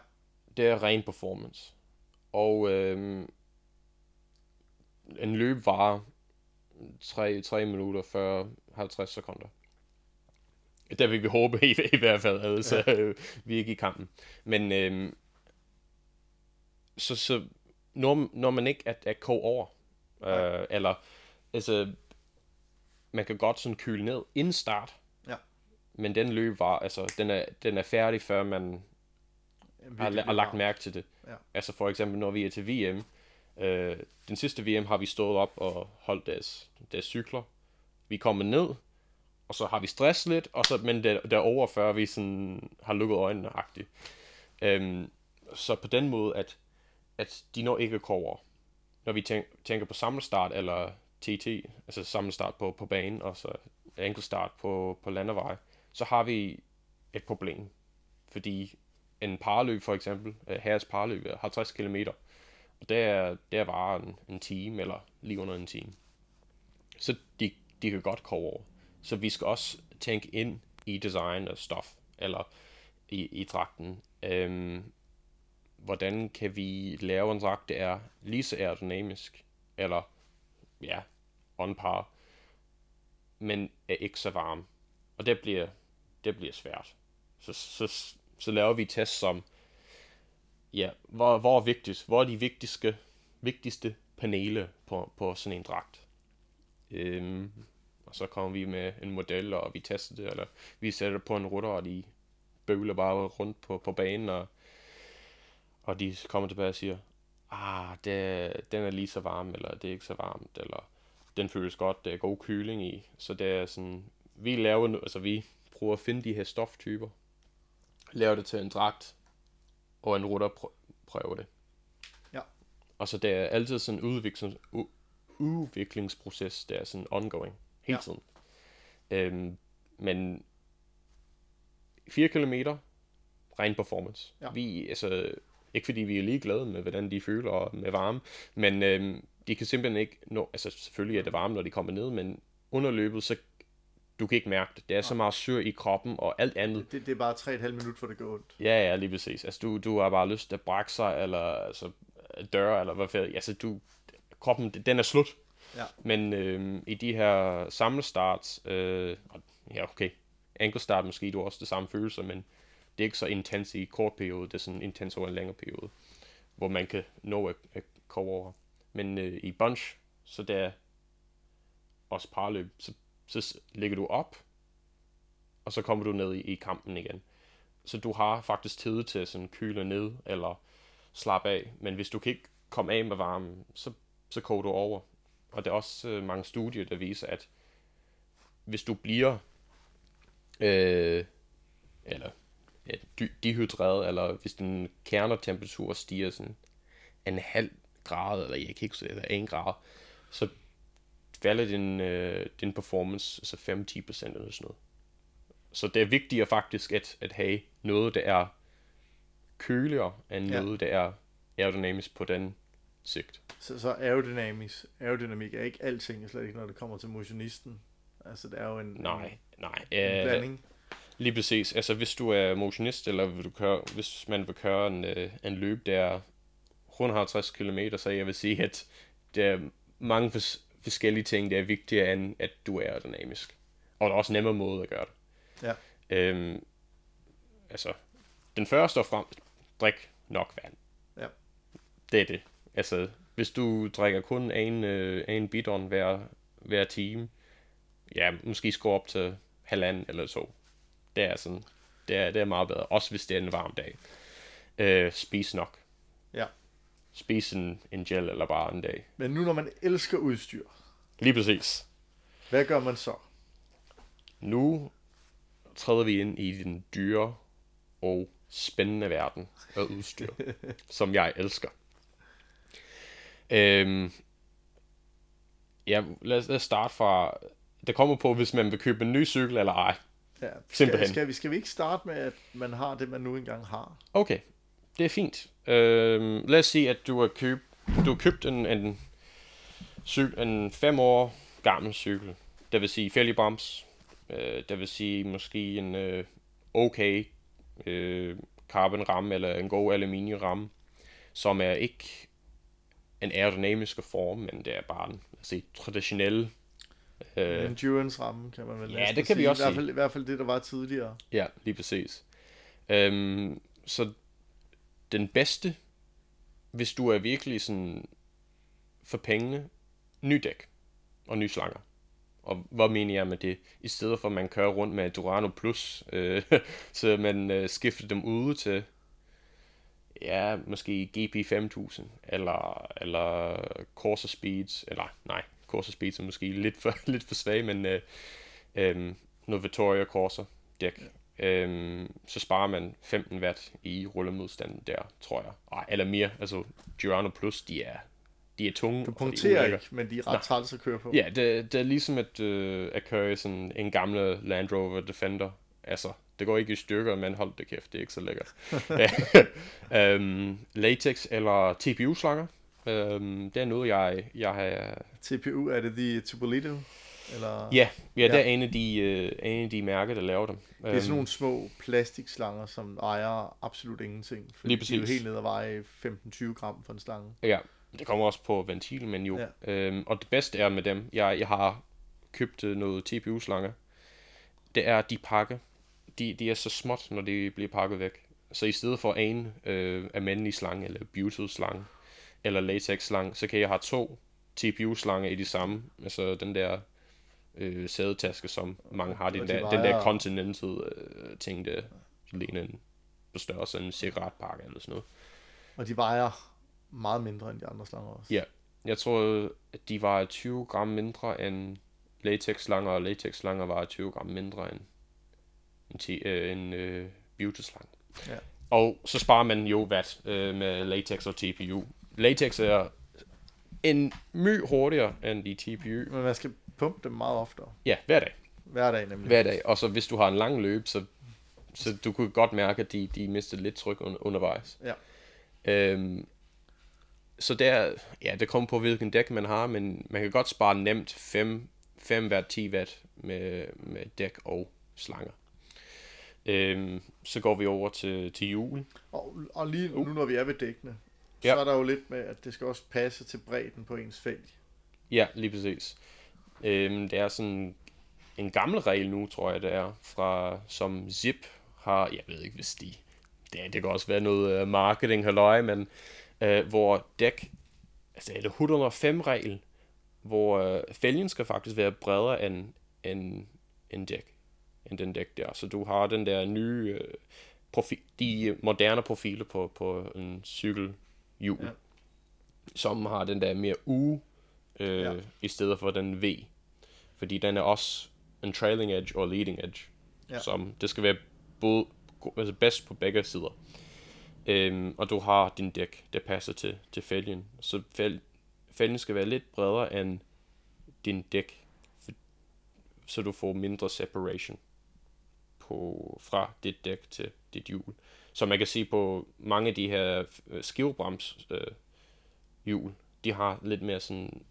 det er ren performance. Og øh, en løb varer 3, 3 minutter 40 50 sekunder. Der vil vi håbe i, i hvert fald, altså ja. øh, vi er ikke i kampen. Men øh, så, så når, når man ikke er, er kog over, øh, eller altså man kan godt sådan køle ned inden start.
Ja.
Men den løb var, altså, den er, den er færdig, før man har, har lagt mærke til det.
Ja.
Altså for eksempel, når vi er til VM, øh, den sidste VM har vi stået op og holdt deres, deres cykler. Vi kommer ned, og så har vi stress lidt, og så, men der, derover før vi sådan har lukket øjnene agtigt. Øhm, så på den måde, at, at de når ikke over. Når vi tænker, tænker på samlestart eller TT, altså samlestart på, på banen, og så enkeltstart på, på landevej, så har vi et problem. Fordi en parløb for eksempel, øh, herres parløb er 50 km, og det er, det en, en time, eller lige under en time. Så de, de kan godt komme over. Så vi skal også tænke ind i design og stof, eller i, i dragten. Øhm, hvordan kan vi lave en dragt, der er lige så aerodynamisk, eller ja, on par, men er ikke så varm. Og det bliver, det bliver svært. Så, så, så laver vi test som, ja, hvor, hvor er vigtigst, hvor er de vigtigste, vigtigste panele på, på sådan en dragt. Øhm, så kommer vi med en model, og vi tester det, eller vi sætter det på en rutter, og de bøvler bare rundt på, på banen, og, og de kommer tilbage og siger, ah, det, den er lige så varm, eller det er ikke så varmt, eller den føles godt, det er god køling i. Så det er sådan, vi laver, altså vi prøver at finde de her stoftyper, laver det til en dragt, og en rutter prø- prøver det.
Ja.
Og så det er altid sådan en udviklings, udviklingsproces, der er sådan ongoing, hele
Ja.
tiden. Øhm, men 4 km, ren performance.
Ja.
Vi, altså, ikke fordi vi er ligeglade med, hvordan de føler med varme, men øhm, de kan simpelthen ikke nå, altså selvfølgelig er det varme, når de kommer ned, men under løbet, så du kan ikke mærke det. Det er så meget syre i kroppen og alt andet.
Det, det er bare 3,5 minutter, for det går ondt.
Ja, ja, lige præcis. Altså, du, du har bare lyst til at brække sig, eller altså, døre, eller hvad fanden. Altså, du, kroppen, den er slut.
Ja.
Men øh, i de her samlestarts, øh, ja, okay, ankelstart måske, du har også det samme følelse, men det er ikke så intens i kort periode, det er sådan intens over en længere periode. hvor man kan nå at, at komme over. Men øh, i bunch, så der også parløb, så, så ligger du op, og så kommer du ned i, i kampen igen. Så du har faktisk tid til at sådan køle ned, eller slappe af. Men hvis du kan ikke komme af med varmen, så, så koger du over. Og der er også øh, mange studier, der viser, at hvis du bliver øh, eller ja, dy- dehydreret, eller hvis din kernetemperatur stiger sådan en halv grad, eller jeg kan ikke sige, eller en grad, så falder din, øh, din performance så 5-10% eller sådan noget. Så det er vigtigere faktisk at, at have noget, der er køligere, end
Ja.
noget, der er aerodynamisk på den sigt.
Så, så aerodynamisk, aerodynamik er ikke alting, slet ikke når det kommer til motionisten. Altså, det er jo en,
Nej, nej.
en
Øh,
blanding.
Lige præcis. Altså, hvis du er motionist, eller vil du køre, hvis man vil køre en, øh, en løb, der er 150 km, så jeg vil sige, at der er mange fors- forskellige ting, der er vigtigere, end at du er aerodynamisk. Og der er også nemmere måde at gøre det.
Ja.
Øhm, altså, den første og frem, drik nok vand.
Ja.
Det er det. Altså, hvis du drikker kun en, øh, en bidon hver, hver time, ja, måske skår op til halvanden eller to. Det er sådan, det er, det er meget bedre. Også hvis det er en varm dag. Øh, spis nok.
Ja.
Spis en, en gel eller bare en dag.
Men nu når man elsker udstyr,
Lige præcis.
hvad gør man så?
Nu træder vi ind i den dyre og spændende verden af udstyr, som jeg elsker. Øhm, ja, lad os, lad os starte fra... Det kommer på, hvis man vil købe en ny cykel eller ej.
Ja,
Simpelthen.
Skal, skal, vi, skal vi ikke starte med, at man har det, man nu engang har?
Okay, det er fint. Øhm, lad os sige, at du har købt, du har købt en, en, cykel, en fem år gammel cykel. Det vil sige fældig brems. Øh, det vil sige måske en øh, okay øh, carbon ramme eller en god aluminium ramme, som er ikke en aerodynamisk form, men det er bare en lad os sige, traditionel
Øh. Endurance-ramme, kan man vel
ja, det kan vi
sige.
også
I hvert, fald, I hvert fald det, der var tidligere.
Ja, lige præcis. Øhm, så den bedste, hvis du er virkelig sådan for pengene, ny dæk og nye slanger. Og hvad mener jeg med det? I stedet for at man kører rundt med Durano Plus, øh, så man øh, skifter dem ude til ja, måske GP 5000, eller, eller Corsa Speeds, eller nej, Corsa Speeds er måske lidt for, lidt for svag, men øh, øh, noget Vittoria Corsa dæk. Ja. Øhm, så sparer man 15 watt i rullemodstanden der, tror jeg. Ej, eller mere. Altså, Girano Plus, de er, de er tunge.
Du
er
punkterer ikke, men de er
Nej.
ret træls at køre på.
Ja, det, det er ligesom at, øh, at køre i sådan en gamle Land Rover Defender. Altså, det går ikke i stykker, men hold det kæft, det er ikke så lækkert. øhm, latex eller TPU-slanger. Øhm, det er noget, jeg, jeg har...
TPU, er det de Tubolito? Eller?
Ja, ja, det
Ja.
er en af de, øh, en af de mærker, der laver dem.
Det er sådan nogle små plastikslanger, som ejer absolut ingenting. Fordi
Lige
De er jo
præcis.
helt ned og veje 15-20 gram for en slange.
Ja, det kommer også på ventil, men jo. Ja. Øhm, og det bedste er med dem, jeg, jeg har købt øh, noget TPU-slanger, det er, at de pakker, de, de er så småt, når de bliver pakket væk. Så i stedet for en øh, almindelig slange, eller Bluetooth-slange, eller latex-slange, så kan jeg have to TPU-slanger i de samme. Altså den der øh, sædetaske, som mange har. Den
de
der, den der Continental øh, ting, der ligner en på størrelse en cigaretpakke eller sådan noget.
Og de vejer meget mindre end de andre slanger også.
Ja, jeg tror, at de var 20 gram mindre end latex-slanger, og latex-slanger var 20 gram mindre end en, ti- øh, en øh, beauty-slange.
Ja.
Og så sparer man jo watt øh, med latex og TPU. Latex er en my hurtigere end de TPU.
Men man skal pumpe dem meget oftere.
Ja, hver dag.
Hver dag nemlig.
Hver dag. Og så hvis du har en lang løb, så, så du kunne godt mærke, at de, de mistede lidt tryk under, undervejs.
Ja.
Øhm, så der, ja, det kommer på, hvilken dæk man har, men man kan godt spare nemt 5, 5 watt, 10 watt med, med dæk og slanger. Øhm, så går vi over til, til hjul.
Og, og lige nu, når vi er ved dækkene,
Ja.
så er der jo lidt med, at det skal også passe til bredden på ens felt.
Ja, lige præcis. Øhm, det er sådan en gammel regel nu, tror jeg det er, fra, som Zip har, jeg ved ikke hvis de, det, det kan også være noget øh, marketing halløj, men øh, hvor dæk, altså er det 105-regel, hvor øh, fælgen skal faktisk være bredere end, end, end dæk, end den dæk der. Så du har den der nye, øh, profi- de moderne profiler på, på en cykelhjul, ja. Som har den der mere U, øh,
Ja.
i stedet for den V. Fordi den er også en trailing edge og leading edge.
Ja.
Ja. Som det skal være både, altså bedst på begge sider. Øhm, og du har din dæk, der passer til, til fælgen. Så fæl, fælgen skal være lidt bredere end din dæk, for, så du får mindre separation på, fra dit dæk til dit hjul. Så man kan se på mange af de her øh, skivebrems øh, hjul, de har lidt mere sådan,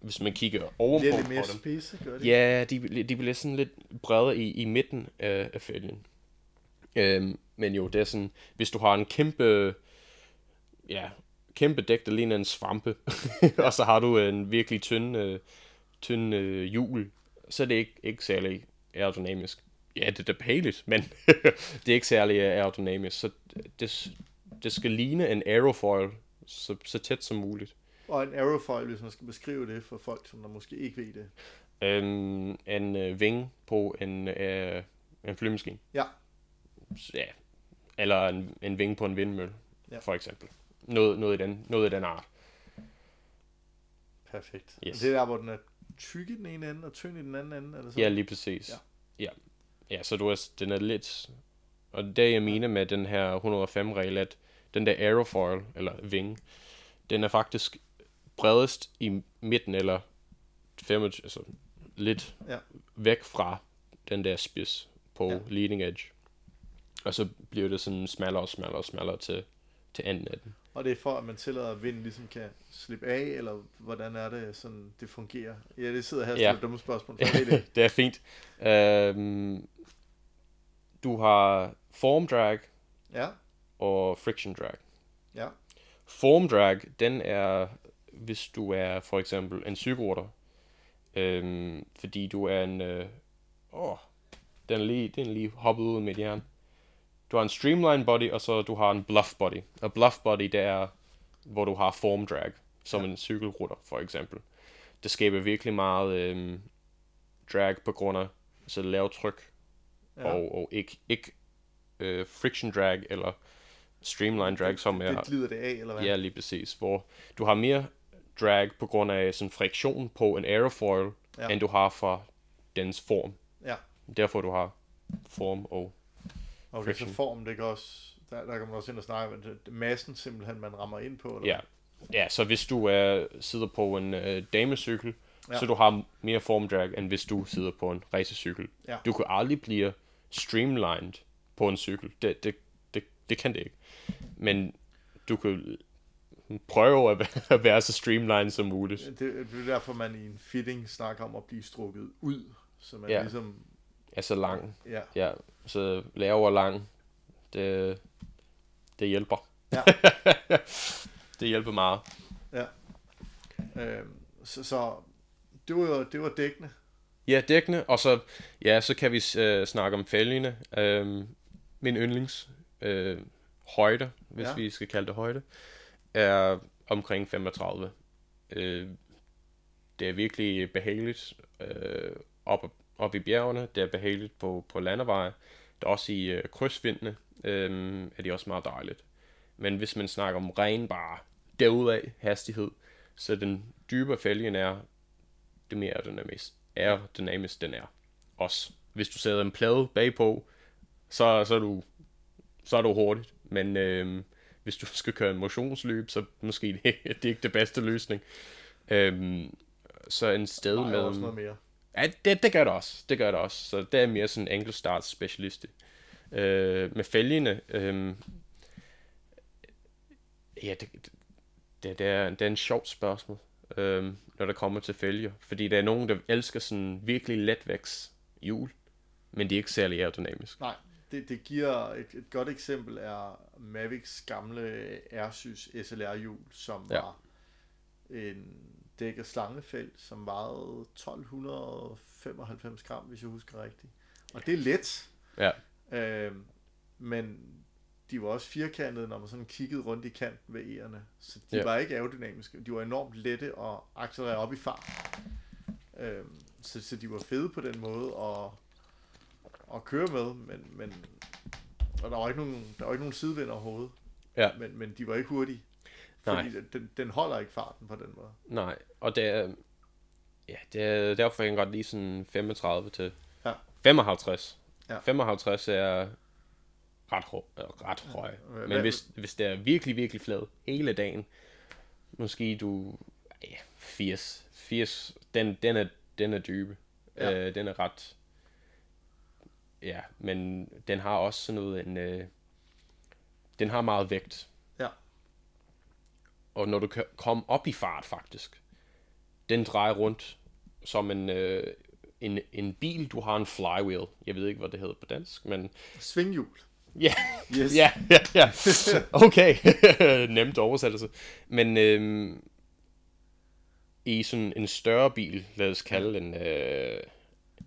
hvis man kigger ovenpå
Lidt
på
mere
dem,
spidse, gør det?
Ja, de, de bliver sådan lidt bredere i, i midten af, af fælgen. Øhm, men jo, det er sådan, hvis du har en kæmpe, ja, kæmpe dæk, der ligner en svampe, og så har du en virkelig tynd, øh, tynd øh, hjul, så er det ikke, ikke særlig aerodynamisk. Ja, det er da behageligt, men det er ikke særlig aerodynamisk, så det, det skal ligne en aerofoil så, så tæt som muligt.
Og en aerofoil, hvis man skal beskrive det for folk, som der måske ikke ved det.
Øhm, en øh, vinge på en, øh, en flyvemaskine.
Ja.
Ja. Eller en, en vinge på en vindmølle,
Ja.
for eksempel. Noget, noget, i den, noget i den art.
Perfekt.
Yes.
Det er der, hvor den er tyk i den ene ende, og tynd i den anden ende, eller så?
Ja, lige præcis.
Ja.
Ja. Ja. Så du er, den er lidt... Og det jeg mener med den her 105-regel, at den der aerofoil, eller vinge, den er faktisk bredest i midten, eller 25, altså lidt
Ja.
væk fra den der spids på
Ja.
leading edge. Og så bliver det sådan smallere og smallere og smallere til, til enden af den.
Og det er for, at man tillader, at vinden ligesom kan slippe af, eller hvordan er det, sådan det fungerer? Ja, det sidder her og
Ja.
dumme spørgsmål. For det.
det er fint. Øhm, du har form drag
Ja,
og friction drag.
ja,
Form drag, den er, hvis du er for eksempel en cykelrytter, øhm, fordi du er en, øh, åh, den er lige, den er lige hoppet ud mit hjerne. Du har en streamline body, og så du har en bluff body. Og bluff body, det er, hvor du har form drag, som
Ja.
en cykelrytter for eksempel. Det skaber virkelig meget øhm, drag på grund af så lavt tryk,
ja.
og, og ikke, ikke øh, friction drag eller streamline drag, som er...
Det glider det af, eller hvad?
Ja, lige præcis. Hvor du har mere drag på grund af sådan friktion på en aerofoil,
Ja.
end du har fra dens form.
Ja.
Derfor du har form og...
Okay, så
friction.
form, det kan også, der, der kan man også ind og snakke om, det- massen simpelthen, man rammer ind på, eller
Ja. Ja, så hvis du er, sidder på en øh, damecykel,
Ja.
så du har mere form drag, end hvis du sidder på en racercykel.
Ja.
Du kan aldrig blive streamlined på en cykel. Det, det, det, det kan det ikke. Men du kan prøve at være, at være så streamlined som muligt.
Det, det er derfor, man i en fitting snakker om at blive strukket ud, så man
Ja.
ligesom,
Altså lang.
ja,
Ja, så lav og lang, det, det hjælper.
Ja.
det hjælper meget.
øh, så, så det var, det var dækkende.
Ja, dækkene, og så, ja, så kan vi øh, snakke om fælgene. Øhm, min yndlings øh, højde, hvis
Ja.
vi skal kalde det højde, er omkring 35. Øh, det er virkelig behageligt øh, op, op i bjergene, det er behageligt på, på landeveje. Det er også i øh, krydsvindene, øh, er det også meget dejligt. Men hvis man snakker om ren bare derudad hastighed, så den dybere fælgen er, det mere aerodynamisk, aerodynamisk den er. Også hvis du sætter en plade bagpå, så, så, er, du, så er du hurtigt. Men øh, hvis du skal køre en motionsløb, så måske det, det er ikke det bedste løsning. Øh, så en sted med...
også noget mere.
Ja, det, det gør det også. Det gør det også. Så det er mere sådan en enkeltstart specialist. Øh, med fælgene, øh, ja, det, det, det, er, det er en sjovt spørgsmål, øh, når det kommer til fælger. Fordi der er nogen, der elsker sådan virkelig letvækst hjul, men de er ikke særlig aerodynamisk.
Nej, det, det giver et, et godt eksempel er Mavics gamle Airsys SLR-hjul, som
Ja.
var en dæk af slangefelt, som vejede 1295 gram, hvis jeg husker rigtigt. Og det er let,
Ja,
øh, men de var også firkantede, når man sådan kiggede rundt i kanten ved ærerne. Så de
Ja.
var ikke aerodynamiske. De var enormt lette og accelerere op i fart. Øhm, så, så de var fede på den måde at, at køre med, men, men og der var ikke nogen, der var ikke nogen sidevind overhovedet.
Ja.
Men, men de var ikke hurtige.
Nej.
Fordi den, den holder ikke farten på den måde.
Nej, og det er, ja, det er derfor jeg kan godt lide sådan 35 til
Ja.
55.
Ja.
55 er ret, høj, ret høj. Men
hvad-
hvis, hvis det er virkelig, virkelig flad hele dagen, måske du, ja, 80, 80, den, den, er, den er dybe.
Ja.
Øh, den er ret, ja, men den har også sådan noget, en, øh, den har meget vægt.
Ja.
Og når du kan komme op i fart faktisk, den drejer rundt som en, øh, en, en bil, du har en flywheel. Jeg ved ikke, hvad det hedder på dansk, men
Svinghjul.
Ja,
Yes.
ja, ja, ja. Okay, nemt oversættelse. Men øhm, i sådan en større bil, lad os kalde en, øh,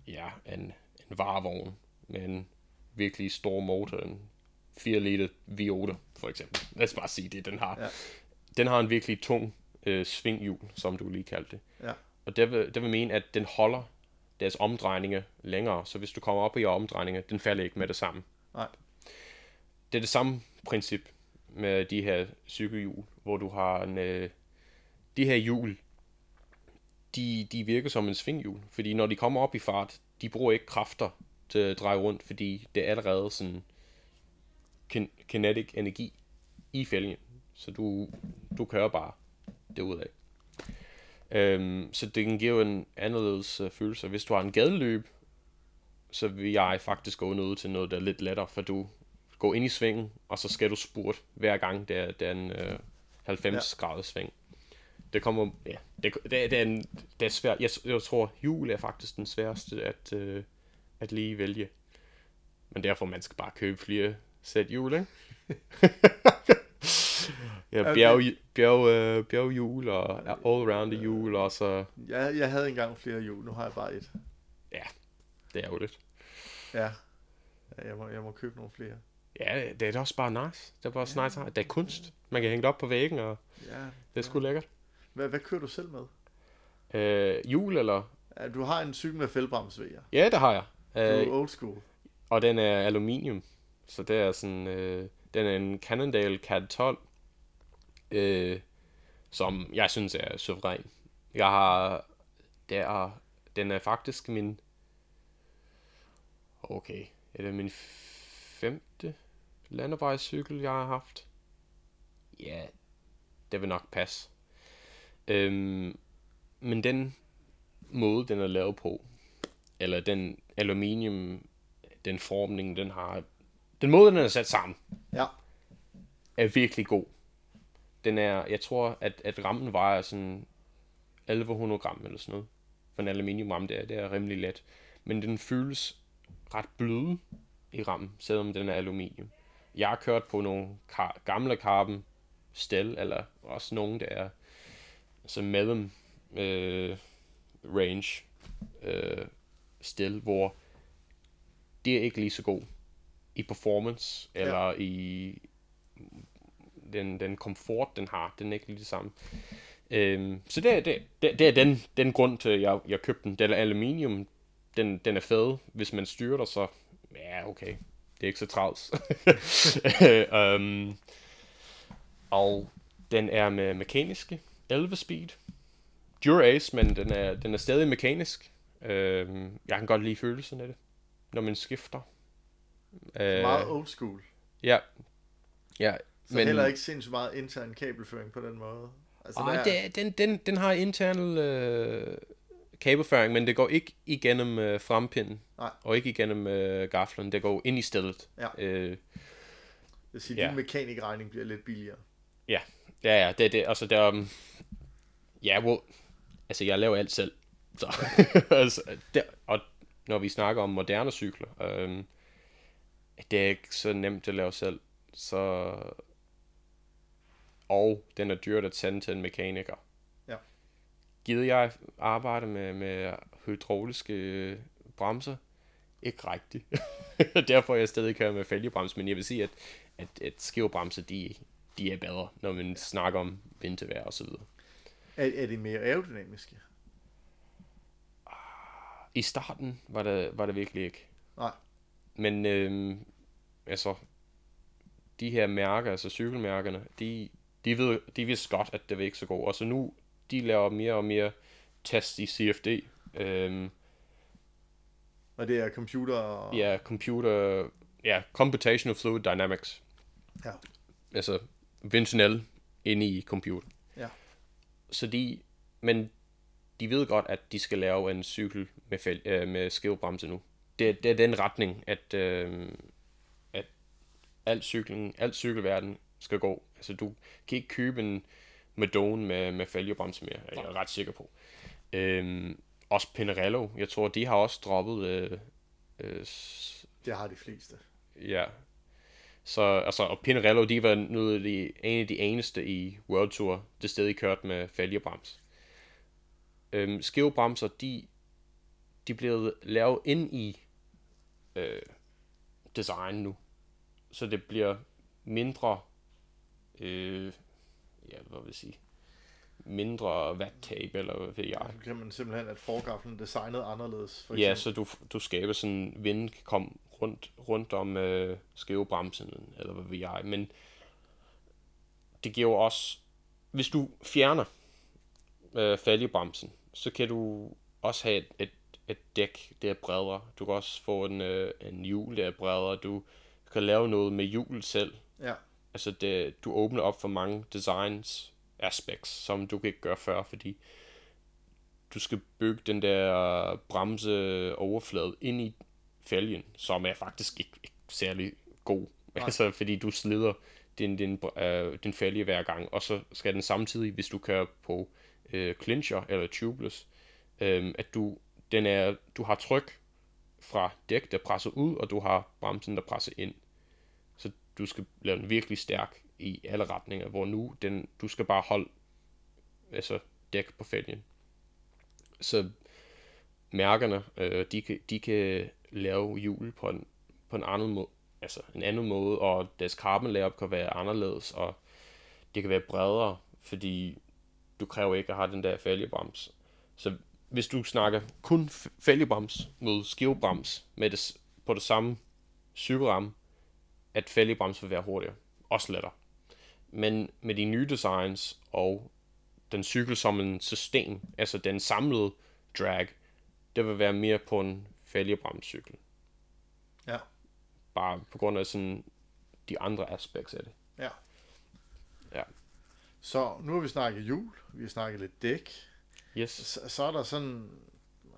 ja, en, en varevogn med en virkelig stor motor, en 4 liter V8 for eksempel. Lad os bare sige det, den har.
Ja.
Den har en virkelig tung øh, svinghjul, som du lige kaldte det.
Ja.
Og det vil, det vil mene, at den holder deres omdrejninger længere. Så hvis du kommer op i omdrejninger, den falder ikke med det samme.
Nej.
Det er det samme princip med de her cykelhjul, hvor du har en, øh, de her hjul, de, de virker som en svinghjul, fordi når de kommer op i fart, de bruger ikke kræfter til at dreje rundt, fordi det er allerede sådan kin- kinetic energi i fælgen, så du, du kører bare derudad. Øhm, så det kan give en anderledes uh, følelse. Hvis du har en gadeløb, så vil jeg faktisk gå ud til noget, der er lidt lettere, for du går ind i svingen, og så skal du spurte hver gang, der, der er en øh, 90 ja. graders sving. Det kommer, ja, det, det, det, er, en, det er svært. Jeg, jeg tror, jul er faktisk den sværeste at, øh, at lige vælge. Men derfor, man skal bare købe flere sæt jul, ikke? ja,
Okay.
bjerg, bjerg, øh, bjerghjul og all around the hjul, og så,
Jeg, jeg havde engang flere hjul, nu har jeg bare et.
det er jo lidt.
Ja. ja jeg, må, jeg må købe nogle flere.
Ja, det er da også bare nice. Det er bare ja. nice. Det er kunst. Man kan hænge det op på væggen, og
Ja.
det er sgu lækkert.
Hvad, hvad kører du selv med?
Øh, jul, eller?
Ja, du har en cykel med fældbremsvejer.
Ja, det har jeg.
Du er
Øh,
old school.
og den er aluminium. Så det er sådan, øh, den er en Cannondale CAD 12, øh, som jeg synes er suveræn. Jeg har, det er, den er faktisk min, okay, er det min femte landevejscykel, jeg har haft? Ja, det vil nok passe. Øhm, men den måde, den er lavet på, eller den aluminium, den formning, den har, den måde, den er sat sammen,
Ja.
er virkelig god. Den er, jeg tror, at, at rammen vejer sådan 1100 gram eller sådan noget. For en aluminiumramme, det er, det er rimelig let. Men den føles ret blød i rammen, selvom den er aluminium. Jeg har kørt på nogle kar- gamle carbon stel, eller også nogle, der er altså mellem øh, range øh, stel, hvor det er ikke lige så god i performance, eller ja. i den, den komfort, den har, den er ikke lige det samme. Øhm, så det, er- det, det, det er den, den grund til, at jeg, jeg købte den. Den er aluminium, den, den er fed. Hvis man styrer der, så ja, okay. Det er ikke så travlt. øhm, og den er med mekaniske 11 speed. Dura-Ace, men den er, den er stadig mekanisk. Øhm, jeg kan godt lide følelsen af det, når man skifter. Øh,
Meget old school.
Ja. Ja,
Så men... heller ikke sindssygt meget intern kabelføring på den måde. Altså,
Ej,
der-
det, den, den, den har internal øh, kabelføring, men det går ikke igennem øh, frempinden.
Nej.
Og ikke igennem øh, gaflen. Det går ind i stedet.
Ja.
Øh,
Jeg vil sige,
Ja.
din mekanikregning bliver lidt billigere.
ja, ja, ja, det er det. Altså, der, um, ja, well, altså, jeg laver alt selv. Så, altså, der, og når vi snakker om moderne cykler, øh, det er ikke så nemt at lave selv. Så, og den er dyrt at sende til en mekaniker. Gider jeg arbejde med, med hydrauliske øh, bremser? ikke rigtigt. Derfor er jeg stadig kører med fælgebremse, men jeg vil sige, at, at, at skivebremser, de, de er bedre, når man snakker om vintervejr og så videre.
Er, er de mere aerodynamiske?
I starten var det, var det virkelig ikke.
Nej.
Men øhm, altså, de her mærker, altså cykelmærkerne, de, de, ved, de vidste godt, at det var ikke så godt. Og så nu, de laver mere og mere test i CFD. Øhm,
Og det er computer...
ja, computer, ja, computational fluid dynamics.
Ja.
Altså, Vincenel inde i computer.
Ja.
Så de, men de ved godt, at de skal lave en cykel med, fæl, øh, med skivebremse nu. Det, det er den retning, at, øh, at al cykling, al cykelverden skal gå. Altså, du kan ikke købe en Madone med, med fælgebremse mere, er jeg ret sikker på. Øhm, også Pinarello, jeg tror, de har også droppet øh, øh, s-
Det har de fleste.
Ja. Så, altså, og Pinarello, de var noget af de, en af de eneste i World Tour, det stadig kørt med fælgebrems. Øhm, skivebremser, de, de blev lavet ind i øh, design nu. Så det bliver mindre, øh, ja, hvad vil jeg sige, mindre vat-tape, eller hvad ved jeg.
Så kan man simpelthen, at forgaflen er designet anderledes. For
Ja,
eksempel.
så du, du skaber sådan, vinden kan komme rundt, rundt om øh, skivebremsen, eller hvad ved jeg. Men det giver jo også, hvis du fjerner øh, fælgebremsen, så kan du også have et, et, et dæk, der er bredere. Du kan også få en, øh, en hjul, der er bredere. Du kan lave noget med hjul selv.
Ja.
Altså, det, du åbner op for mange designs aspects, som du kan ikke gøre før, fordi du skal bygge den der bremse overflade ind i fælgen, som er faktisk ikke, ikke særlig god. Altså, fordi du slider din, din, øh, din fælge hver gang, og så skal den samtidig, hvis du kører på øh, clincher eller tubeless, øh, at du, den er, du har tryk fra dæk, der presser ud, og du har bremsen, der presser ind. Du skal lave den virkelig stærk i alle retninger, hvor nu den, du skal bare holde altså dæk på fælgen. Så mærkerne, øh, de, kan, de kan lave hjul på en, på en anden måde, altså en anden måde, og deres carbon layup kan være anderledes, og det kan være bredere, fordi du kræver ikke at have den der fælgebrems. Så hvis du snakker kun fælgebrems mod skivebrems med det, på det samme cykelramme, at fælgebrems vil være hurtigere, også lettere. Men med de nye designs og den cykel som en system, altså den samlede drag, det vil være mere på en fælgebremscykel.
Ja.
Bare på grund af sådan de andre aspekter af det.
Ja.
Ja.
Så nu har vi snakket hjul, vi har snakket lidt dæk.
Yes.
Så, så er der sådan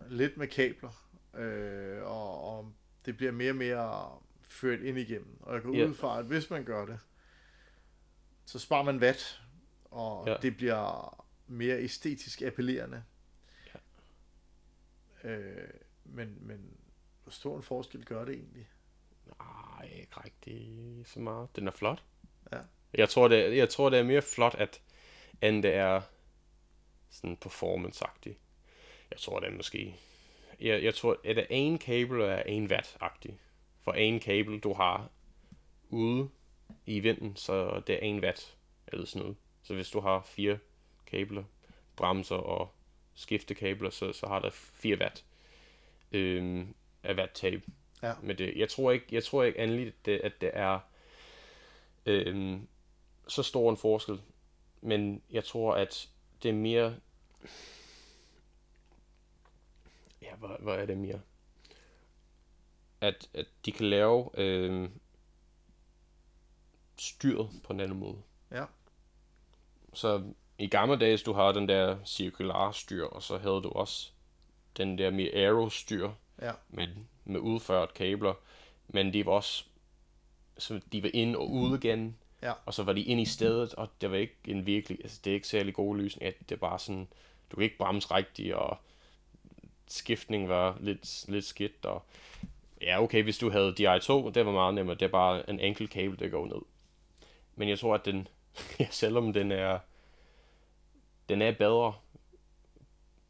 lidt med kabler, øh, og, og det bliver mere og mere ført ind igennem. Og jeg går
Ja.
ud fra, at hvis man gør det, så sparer man watt, og
Ja.
det bliver mere æstetisk appellerende. Øh, men, men hvor stor en forskel gør det egentlig?
Nej, ikke rigtig så meget. Den er flot.
Ja.
Jeg tror, det, er- jeg tror, det er mere flot, at, end det er sådan performance-agtigt. Jeg tror, det er måske... Jeg, jeg tror, at det en kabel er en watt-agtig. For en kabel, du har ude i vinden, så det er en watt eller sådan noget. Så hvis du har fire kabler, bremser og skiftekabler, så, så har der 4 watt øhm, af watt-tape.
Ja.
Men det, jeg tror ikke, jeg tror ikke endelig, at det, at det er øhm, så stor en forskel. Men jeg tror, at det er mere... Ja, hvad, hvad er det mere? At, at de kan lave øhm, styret på en anden måde.
Ja.
Så i gamle dage, du har den der cirkulære styr, og så havde du også den der mere aero styr,
Ja.
men med udført kabler, men de var også, så de var ind og ud igen,
Ja.
og så var de ind i stedet, og det var ikke en virkelig, altså det er ikke særlig god løsning, at det var sådan, du kan ikke bremse rigtigt, og skiftning var lidt, lidt skidt, og ja, okay, hvis du havde DI2, det var meget nemmere, det er bare en enkelt kabel, der går ned. Men jeg tror, at den, ja, selvom den er, den er bedre,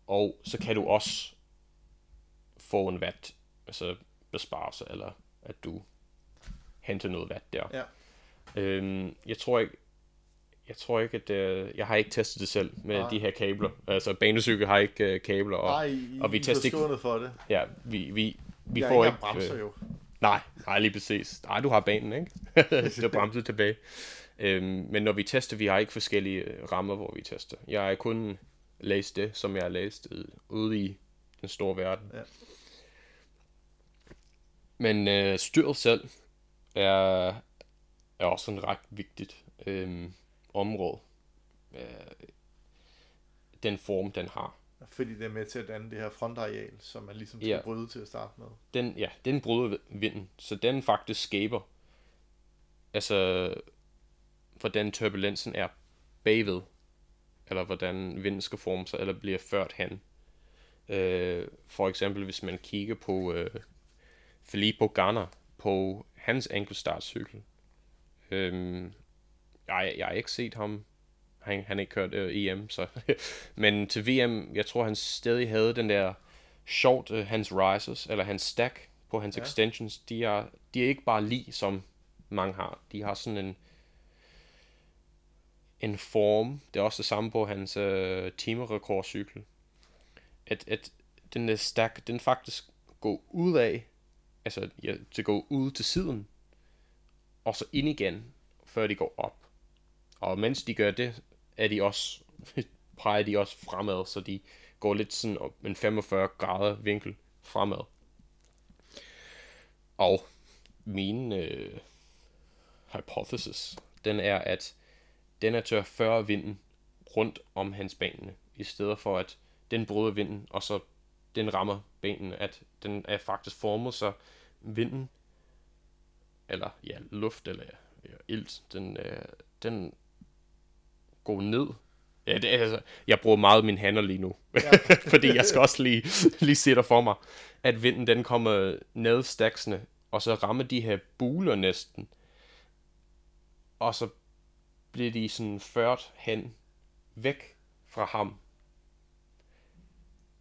og så kan du også få en watt, altså besparelse, eller at du henter noget vand der.
Ja.
Øhm, jeg tror ikke, jeg tror ikke, at øh, jeg har ikke testet det selv med
Nej.
de her kabler. Altså, banecykel har ikke øh, kabler, og
Nej, I,
og vi
I er
tester ikke-
for det.
ja, vi, vi, vi
jeg
får
ikke bremser
øh,
jo.
Nej, nej, lige præcis. Nej, du har banen, ikke? du har bremset tilbage. Øhm, men når vi tester, vi har ikke forskellige øh, rammer, hvor vi tester. Jeg har kun læst det, som jeg har læst øh, ude i den store verden.
Ja.
Men øh, styret selv er, er også en ret vigtigt øh, område. Øh, den form, den har.
Fordi det er med til at danne det her frontareal, som man ligesom skal
Ja.
bryde til at starte med.
den, ja, den bryder vinden, så den faktisk skaber, altså, hvordan turbulensen er bagved, eller hvordan vinden skal forme sig, eller bliver ført hen. Øh, for eksempel, hvis man kigger på øh, Filippo Ganna, på hans enkeltstartcykel. Øh, jeg, jeg har ikke set ham, han, han ikke kørt øh, EM, så. men til VM, jeg tror, han stadig havde den der sjovt, øh, hans rises, eller hans stack på hans
Ja.
extensions, de er, de er ikke bare lige, som mange har. De har sådan en, en form. Det er også det samme på hans øh, timerekordcykel. At, at den der stack, den faktisk går ud af, altså ja, det går ud til siden, og så ind igen, før de går op. Og mens de gør det, er de også, peger de også fremad, så de går lidt sådan op en 45 grader vinkel fremad. Og min øh, hypothesis, den er, at den er til at føre vinden rundt om hans bane, i stedet for at den bryder vinden, og så den rammer benene, at den er faktisk formet, så vinden, eller ja, luft, eller ja, ilt, den, øh, den går ned. Ja, det altså, jeg bruger meget mine hænder lige nu,
Ja.
fordi jeg skal også lige, lige se der for mig, at vinden den kommer ned staksene, og så rammer de her buler næsten, og så bliver de sådan ført hen, væk fra ham.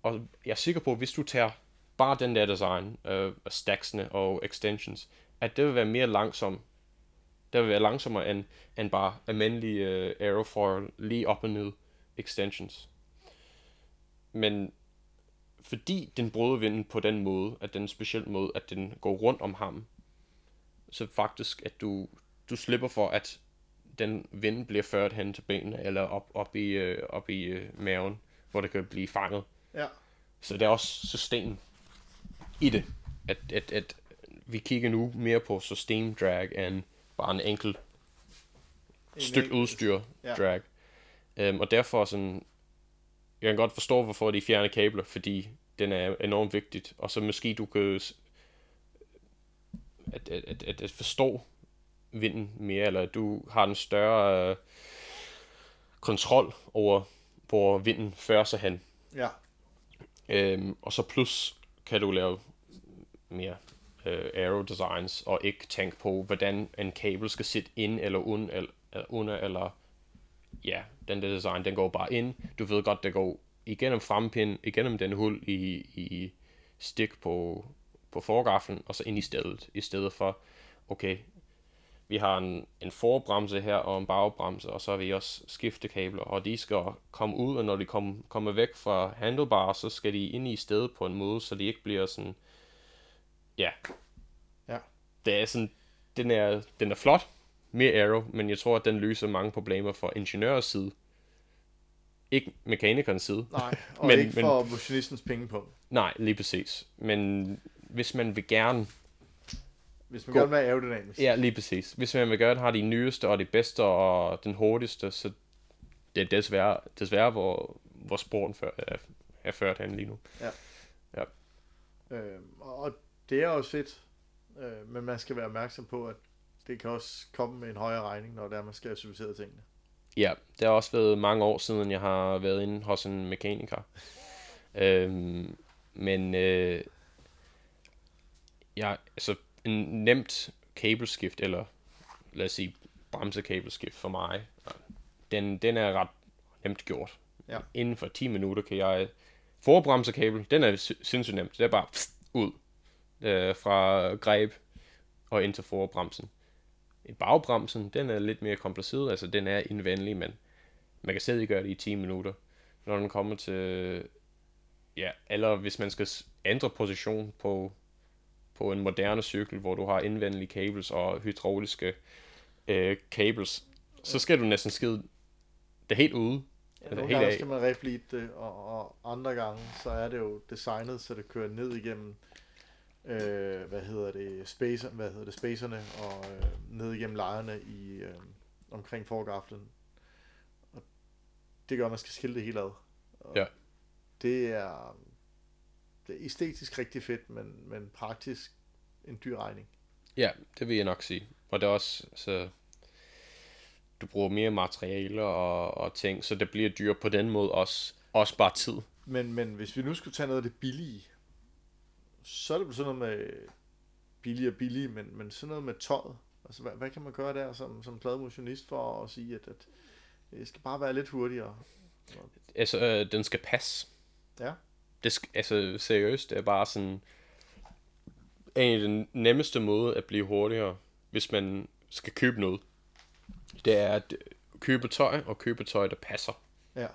Og jeg er sikker på, at hvis du tager bare den der design, øh, af stacksene og extensions, at det vil være mere langsom. Det vil være langsommere end, end bare almindelige øh, aerofoil lige op og ned extensions. Men fordi den bryder vinden på den måde, at den en speciel måde, at den går rundt om ham, så faktisk, at du, du slipper for, at den vind bliver ført hen til benene, eller op, op i, øh, op i øh, maven, hvor det kan blive fanget.
Ja.
Så der er også system i det. At, at, at vi kigger nu mere på system drag end bare en enkelt
En
stykke
enkelt-
udstyr
Ja.
drag. Um, og derfor sådan, jeg kan godt forstå, hvorfor de fjerner kabler, fordi den er enormt vigtigt. Og så måske du kan at, at, at, at forstå vinden mere, eller at du har en større øh, kontrol over, hvor vinden fører sig hen.
Ja.
Øhm, og så plus kan du lave mere øh, aero designs, og ikke tænke på, hvordan en kabel skal sidde ind eller under, eller, eller under, eller ja, den der design, den går bare ind. Du ved godt, det går igennem frempinden, igennem den hul i, i stik på, på forgaflen, og så ind i stedet, i stedet for, okay, vi har en, en forbremse her og en bagbremse, og så har vi også skiftekabler, og de skal komme ud, og når de kom, kommer væk fra handlebar, så skal de ind i stedet på en måde, så de ikke bliver sådan, ja.
Ja.
Det er sådan, den er, den er flot, mere aero, men jeg tror, at den løser mange problemer for ingeniørers side. Ikke mekanikernes side.
Nej, og
Men-
ikke for motionistens pengepunkt.
Nej, lige præcis. Men hvis man vil gerne
Hvis man
God.
gerne vil være aerodynamisk.
Ja, lige præcis. Hvis man vil gerne have de nyeste og de bedste og den hurtigste, så det er desværre, desværre hvor, hvor sporten før, er, er ført hen lige nu.
Øh, og det er også fedt, øh, men man skal være opmærksom på, at det kan også komme med en højere regning, når det er, man skal have serviceret tingene.
Ja, det har også været mange år siden, jeg har været inde hos en mekaniker. øhm, men øh, ja, altså en nemt kabelskift, eller lad os sige bremsekabelskift for mig, den, den er ret nemt gjort.
Ja.
Inden for 10 minutter kan jeg... Forbremsekabel, den er si- sindssygt nemt. Det er bare pst, ud. øh, fra greb og ind til forbremsen. Bagbremsen, den er lidt mere kompliceret, altså den er indvendig, men man kan stadig gøre det i 10 minutter. Når den kommer til, ja, eller hvis man skal ændre position på, på en moderne cykel, hvor du har indvendige cables og hydrauliske øh, cables, så skal du næsten skide det helt ude.
Ja,
Altså,
nogle
helt
gange
af.
skal man reflite det, og, og andre gange, så er det jo designet, så det kører ned igennem, øh, hvad hedder det, spacer, hvad hedder det, spacerne, og øh, ned igennem lejrene i, øh, omkring forgaflen. Og det gør, at man skal skille det helt ad. Og
Ja.
Det er, det er æstetisk rigtig fedt, men, men praktisk en dyr regning.
Ja, det vil jeg nok sige. Og det er også, så du bruger mere materialer og, og ting, så det bliver dyrt på den måde også. Også bare tid.
Men, men hvis vi nu skulle tage noget af det billige, så er det sådan noget med billig og billig, men, men sådan noget med tøjet. Altså, hvad, hvad kan man gøre der som, som plademotionist for at sige, at, at det skal bare være lidt hurtigere?
Altså, øh, den skal passe.
Ja.
Det skal, altså, seriøst, det er bare sådan... En af den nemmeste måde at blive hurtigere, hvis man skal købe noget, det er at købe tøj, og købe tøj, der passer.
Ja.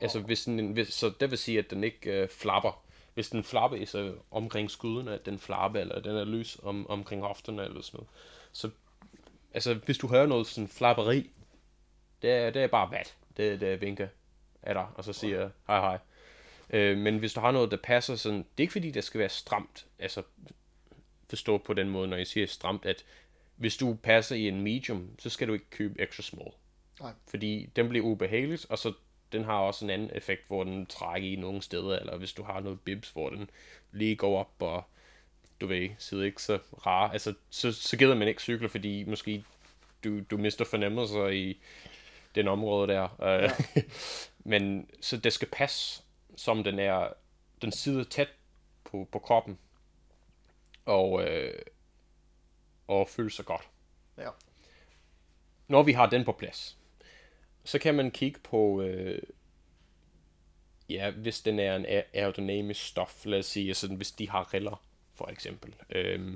Altså, hvis den, hvis, så det vil sige, at den ikke øh, flapper. Hvis den så omkring skuden, at den flapper, eller den er lys om, omkring hofterne, eller sådan noget. Så, altså, hvis du hører noget sådan flapperi, det er, det er bare vat. Det, det er vinker af dig, og så siger jeg, hej hej. Øh, men hvis du har noget, der passer sådan, det er ikke fordi, det skal være stramt. Altså, forstå på den måde, når jeg siger stramt, at hvis du passer i en medium, så skal du ikke købe extra small.
Nej.
Fordi den bliver ubehageligt, og så den har også en anden effekt, hvor den trækker i nogle steder, eller hvis du har noget bibs, hvor den lige går op, og du ved, sidder ikke så rar. Altså, så, så gider man ikke cykle, fordi måske du, du mister fornemmelser i den område der. Ja. Men så det skal passe, som den er, den sidder tæt på, på kroppen, og, øh, og føle sig godt.
Ja.
Når vi har den på plads, så kan man kigge på, øh, ja, hvis den er en aerodynamisk stof, lad os sige, altså hvis de har riller, for eksempel, øh,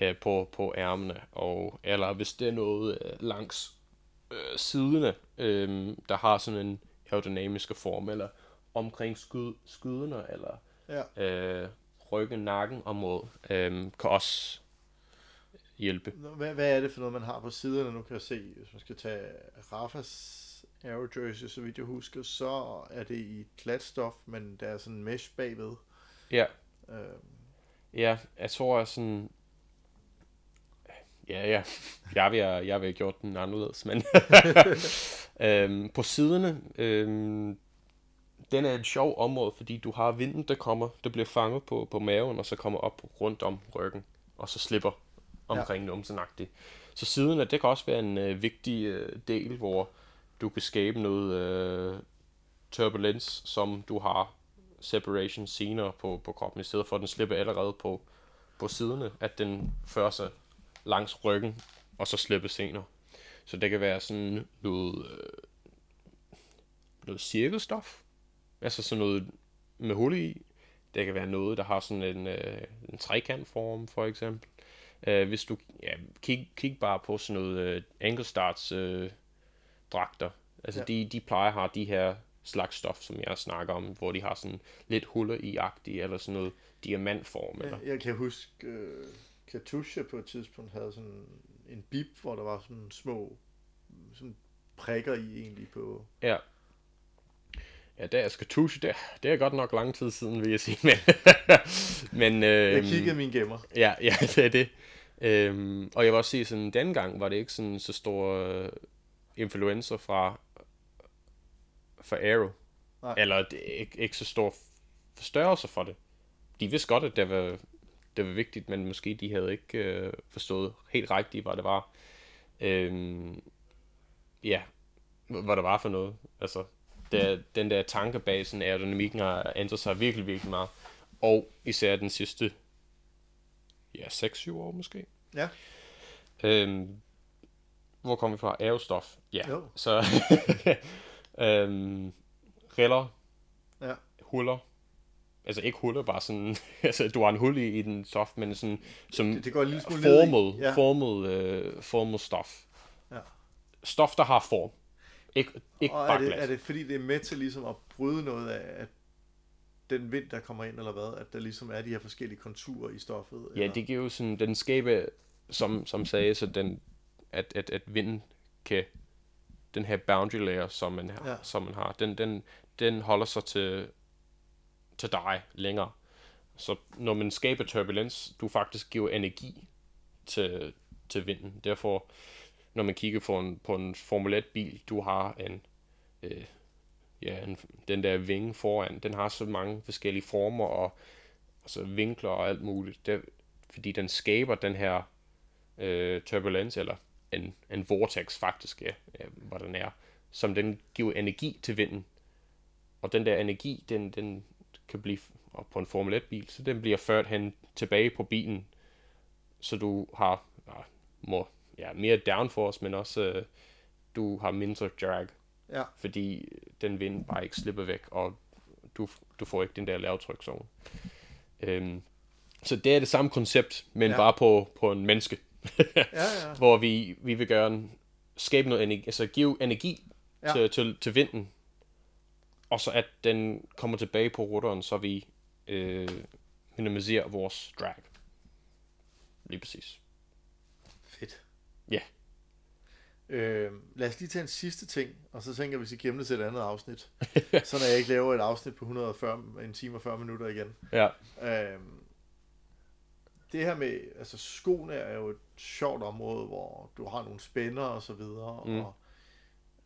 øh, på, på ærmene, og, eller hvis det er noget øh, langs øh, siderne, øh, der har sådan en aerodynamiske form, eller omkring skud, skyderne, eller
Ja.
øh, ryggen, nakken området, øh, kan også hjælpe.
Hvad, hvad er det for noget, man har på siderne? Nu kan jeg se, hvis man skal tage Rafas Aero Jersey, så vidt jeg husker, så er det i klatstof, men der er sådan en mesh bagved.
Ja,
Øh,
Ja, jeg tror sådan... Ja, ja. Jeg vil, jeg vil have gjort den anderledes, men... øhm, på siderne, øhm, den er et sjov område, fordi du har vinden, der kommer, der bliver fanget på, på maven, og så kommer op rundt om ryggen, og så slipper omkring ja. numsenagtigt. Så siderne, det kan også være en øh, vigtig øh, del, hvor du kan skabe noget øh, turbulens, som du har separation senere på, på kroppen, i stedet for at den slipper allerede på, på siderne, at den fører sig langs ryggen, og så slipper senere. Så det kan være sådan noget, øh, noget cirkelstof, altså sådan noget med hul i. Det kan være noget, der har sådan en, øh, en trekantform, for eksempel. Øh, hvis du ja, kig, kig bare på sådan noget øh, ankle starts øh, dragter. Altså
Ja.
ja. de, de plejer at have de her slags stof, som jeg snakker om, hvor de har sådan lidt huller i agtige eller sådan noget diamantform. Eller.
jeg, jeg kan huske, uh, Katusha på et tidspunkt havde sådan en bib, hvor der var sådan små sådan prikker i egentlig på...
Ja. Ja, det er Skatusha, det, det er godt nok lang tid siden, vil jeg sige. Men, men øh,
Jeg kiggede min gemmer.
Ja, ja, det er det. Øhm, og jeg vil også sige, sådan den gang var det ikke sådan så stor øh, influencer fra, fra Aero.
Nej.
Eller det er ikke, ikke så stor forstørrelse for det. De vidste godt, at det var, det var vigtigt, men måske de havde ikke øh, forstået helt rigtigt, hvad det var. Øhm, ja, hvad det var for noget. Altså, det, den der tanke bag sådan aerodynamikken har ændret sig virkelig, virkelig meget. Og især den sidste ja, 6-7 år måske.
Ja.
Øhm, hvor kommer vi fra? Aerostof. Ja.
Jo.
Så øhm, riller,
Ja.
huller, altså ikke huller, bare sådan, altså du har en hul i, i den stof, men sådan, som
Det, det går en lille smule
formet,
Ja.
formet, øh, formet stof.
Ja.
Stof, der har form. Ikke, ikke
Og
bare
er det,
glas.
er det fordi, det er med til ligesom at bryde noget af, at den vind, der kommer ind, eller hvad, at der ligesom er de her forskellige konturer i stoffet?
Ja,
eller?
det giver jo sådan, den skaber, som, som sagde, så den, at, at, at vinden kan, den her boundary layer, som man har,
Ja.
som man har den, den, den holder sig til, til dig længere. Så når man skaber turbulens, du faktisk giver energi til, til vinden. Derfor, når man kigger på en, på en Formel 1 bil, du har en, øh, ja, en, den der vinge foran, den har så mange forskellige former og altså vinkler og alt muligt. Det, fordi den skaber den her øh, turbulens, eller en, en vortex faktisk, ja, ja, hvor den er, som den giver energi til vinden. Og den der energi, den, den kan blive og på en Formel 1 bil, så den bliver ført hen tilbage på bilen, så du har ja, må, ja, mere downforce, men også øh, du har mindre drag,
Ja,
fordi den vind bare ikke slipper væk, og du, du får ikke den der lavtrykzone. Øhm, så det er det samme koncept, men
ja.
bare på, på en menneske.
ja, ja.
hvor vi, vi vil gerne skabe noget energi, altså give energi
Ja.
til, til, til vinden, og så at den kommer tilbage på rutteren, så vi øh, minimiserer vores drag. Lige præcis.
Fedt.
Ja.
Øh, lad os lige tage en sidste ting, og så tænker jeg, hvis vi gemmer det til et andet afsnit. så når jeg ikke laver et afsnit på 140, en time og 40 minutter igen.
Ja,
Øh, det her med, altså skoene er jo et sjovt område, hvor du har nogle spænder og så videre,
Mm.
og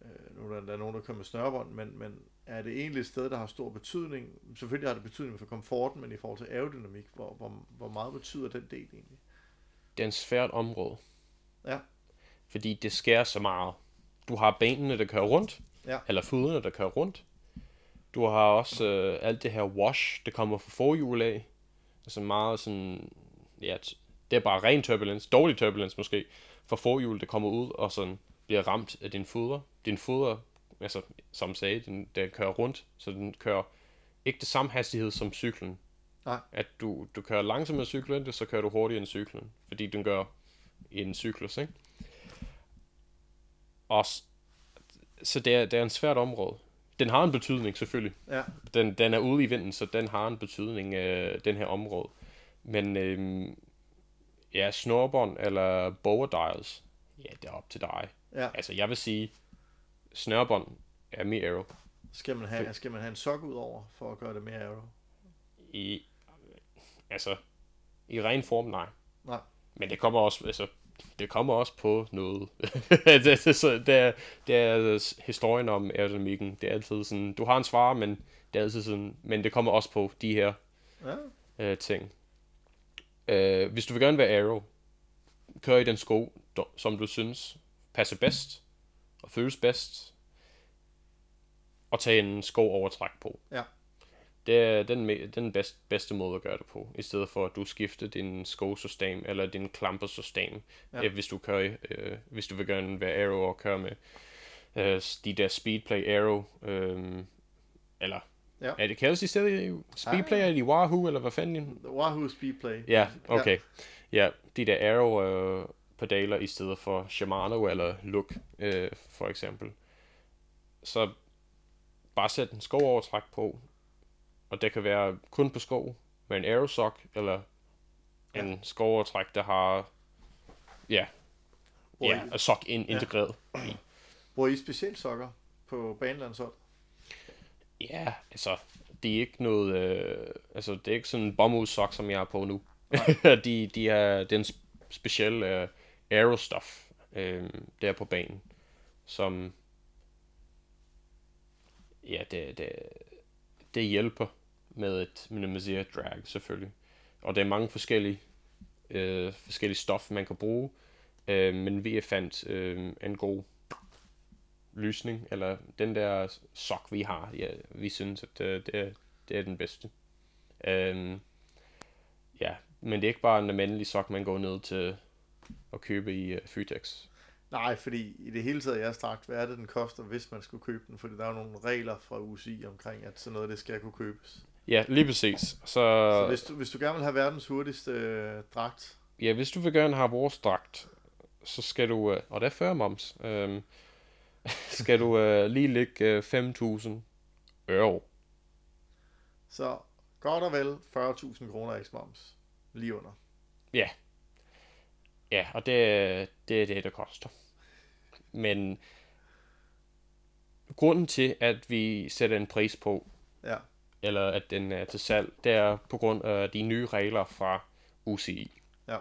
øh, nu er der, der er nogen, der kommer med snørbånd, men, men er det egentlig et sted, der har stor betydning? Selvfølgelig har det betydning for komforten, men i forhold til aerodynamik, hvor, hvor, hvor meget betyder den del egentlig?
det er en svært område,
Ja,
fordi det skærer så meget. Du har benene, der kører rundt,
Ja.
eller fødderne, der kører rundt. Du har også øh, alt det her wash, det kommer fra forhjul af. Altså meget sådan, ja, t- det er bare ren turbulens, dårlig turbulens måske, for forhjul, det kommer ud og sådan bliver ramt af din fødder. Din fødder, altså som sagde, den, den kører rundt, så den kører ikke det samme hastighed som cyklen.
Nej.
At du, du kører langsommere cyklen, så kører du hurtigere end cyklen, fordi den gør en cyklus, ikke? Og så det er, det er en svært område. Den har en betydning, selvfølgelig.
ja,
Den, den er ude i vinden, så den har en betydning, øh, den her område. Men øh, ja, snorbånd eller bower dials, ja, det er op til dig.
ja.
Altså, jeg vil sige, snørbånd er mere arrow.
Skal man, have, skal man have en sok ud over, for at gøre det mere aero?
I, altså, i ren form, nej.
Nej.
Men det kommer også, altså, det kommer også på noget. det, det, så det, er, det er historien om aerodynamikken. Det er altid sådan, du har en svar, men det er altid sådan, men det kommer også på de her
Ja,
øh, ting. Øh, hvis du vil gerne være aero, kør i den sko, som du synes passer bedst og føles bedst, og tage en sko overtræk på.
Ja.
Det er den, den bedst, bedste måde at gøre det på, i stedet for at du skifter din skosystem eller din klampersystem,
Ja.
ja. hvis du kører, øh, hvis du vil gerne være aero og køre med øh, de der speedplay aero, øh, eller
Ja.
er det kaldes de stadig speedplay, er de Wahoo, eller hvad fanden
Wahoo Speedplay.
Ja, okay. Ja, de der Arrow øh, pedaler i stedet for Shimano eller Look, øh, for eksempel. Så bare sæt en skovovertræk på, og det kan være kun på sko med en Arrow sock, eller en
Ja.
skovovertræk, der har ja,
Hvor,
ja,
I,
en sock ind, integreret. i.
hvor I specialsokker på banelandshold?
Ja, altså, det er ikke noget, øh, altså, det er ikke sådan en bomuld sok, som jeg har på nu. de, de er, det er en sp- speciel øh, aerostuff, øh, der på banen, som, ja, det, det, det hjælper med at minimalisere drag, selvfølgelig. Og der er mange forskellige, øh, forskellige stof, man kan bruge, øh, men vi fandt øh, en god lysning, eller den der sok, vi har, ja, vi synes, at det, det, er, det er den bedste. Øhm, ja, men det er ikke bare en almindelig sok, man går ned til at købe i uh, Fytex.
Nej, fordi i det hele taget, jeg har strakt, hvad er det, den koster, hvis man skulle købe den? Fordi der er jo nogle regler fra UCI omkring, at sådan noget, det skal kunne købes.
Ja, lige præcis. Så,
Så hvis du, hvis du gerne vil have verdens hurtigste øh, dragt,
ja, hvis du vil gerne have vores dragt, så skal du, øh, og det er 40 moms, øh, skal du øh, lige lægge øh, 5.000 euro.
så godt og vel 40.000 kroner ekstra moms. Lige under.
Ja. Ja, og det, det er det, det koster. Men grunden til, at vi sætter en pris på,
Ja.
eller at den er til salg, det er på grund af de nye regler fra UCI.
Ja.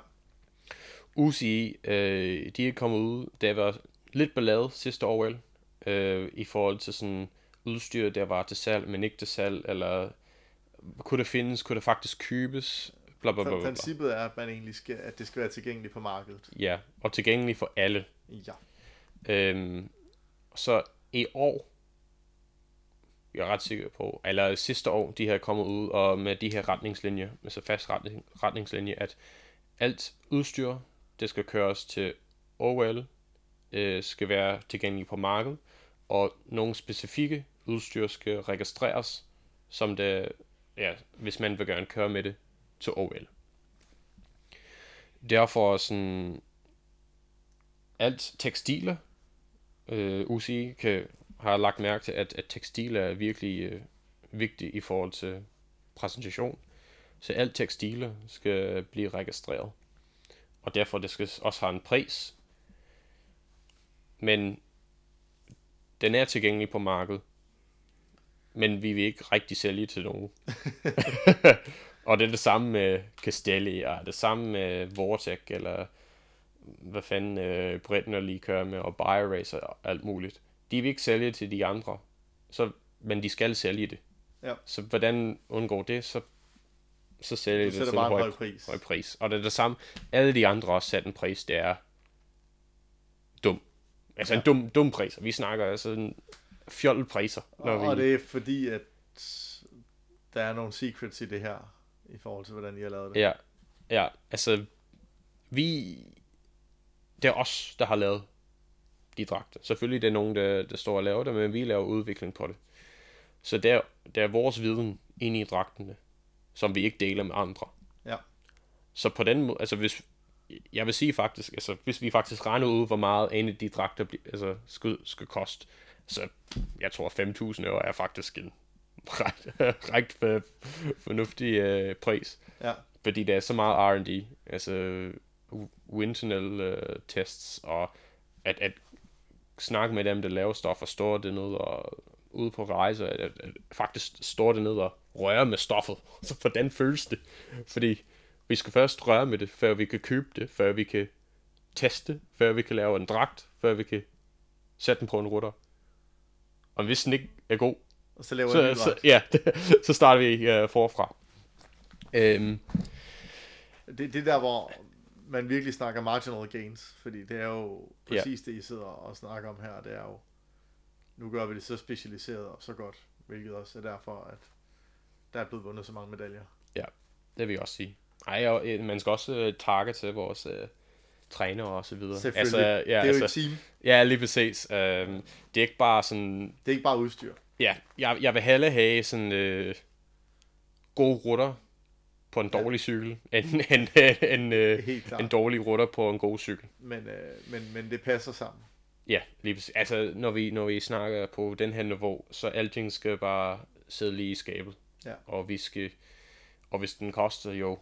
UCI, øh, de er kommet ud, der var lidt ballade sidste år, vel, øh, i forhold til sådan udstyr, der var til salg, men ikke til salg, eller kunne det findes, kunne det faktisk købes, bla bla bla. bla.
Princippet er, at, man egentlig skal, at det skal være tilgængeligt på markedet.
Ja, og tilgængelig for alle.
Ja.
Øhm, så i år, jeg er ret sikker på, eller sidste år, de her kommet ud og med de her retningslinjer, med så fast retning, retningslinje, at alt udstyr, det skal køres til OL, øh, skal være tilgængelige på markedet, og nogle specifikke udstyr skal registreres, som det, ja, hvis man vil gerne køre med det til OL. Derfor sådan, alt tekstiler, øh, UCI kan, har lagt mærke til, at, at tekstiler er virkelig øh, vigtigt i forhold til præsentation. Så alt tekstiler skal blive registreret. Og derfor det skal også have en pris. Men den er tilgængelig på markedet. Men vi vil ikke rigtig sælge til nogen. og det er det samme med Castelli, og det samme med Vortec, eller hvad fanden øh, Britner lige kører med, og BioRacer og alt muligt. De vil ikke sælge til de andre, så, men de skal sælge det.
Ja.
Så hvordan undgår det, så, så sælger det til en høj,
høj pris.
høj pris. Og det er det samme, alle de andre også sat en pris, det er dum. Altså ja. en dum, dum pris. Vi snakker altså en fjollet priser. Når
Og
vi,
det er fordi, at der er nogle secrets i det her, i forhold til, hvordan I har lavet det.
Ja, ja, altså, vi, det er os, der har lavet de dragter. Selvfølgelig det er nogen, der, der står og laver det, men vi laver udvikling på det. Så der, der er vores viden inde i dragtene, som vi ikke deler med andre.
Ja.
Så på den måde, altså hvis, jeg vil sige faktisk, altså hvis vi faktisk regner ud, hvor meget en af de dragter altså, skal, skal koste, så jeg tror 5.000 euro er faktisk en ret, ret for, fornuftig øh, pris.
Ja.
Fordi der er så meget R&D, altså internal øh, tests, og at, at snakke med dem, der laver stoffer, står det ned og ude på rejser, at, at, at faktisk står det ned og rører med stoffet. Så hvordan føles det? Fordi vi skal først røre med det, før vi kan købe det, før vi kan teste, før vi kan lave en dragt, før vi kan sætte den på en rutter. Og hvis den ikke er god,
Og så laver
så, så, ja, så starter vi uh, forfra. Øhm,
Det, det er der, hvor man virkelig snakker marginal gains, fordi det er jo
Ja.
præcis det, I sidder og snakker om her. Det er jo, nu gør vi det så specialiseret og så godt, hvilket også er derfor, at der er blevet vundet så mange medaljer.
det vil jeg også sige. Ej, og, øh, man skal også uh, takke til vores uh, træner og så videre.
Selvfølgelig.
Altså, ja,
det er
altså,
jo et team.
ja, lige præcis. Øhm, det er ikke bare sådan,
Det er ikke bare udstyr.
ja, jeg, jeg vil hellere have sådan øh, gode rutter på en
Ja.
dårlig cykel, end, end, end øh,
Helt klart.
en dårlig rutter på en god cykel.
Men, øh, men, men det passer sammen.
Ja, lige præcis. Altså, når vi, når vi snakker på den her niveau, så alting skal bare sidde lige i skabet.
Ja.
Og vi skal, og hvis den koster jo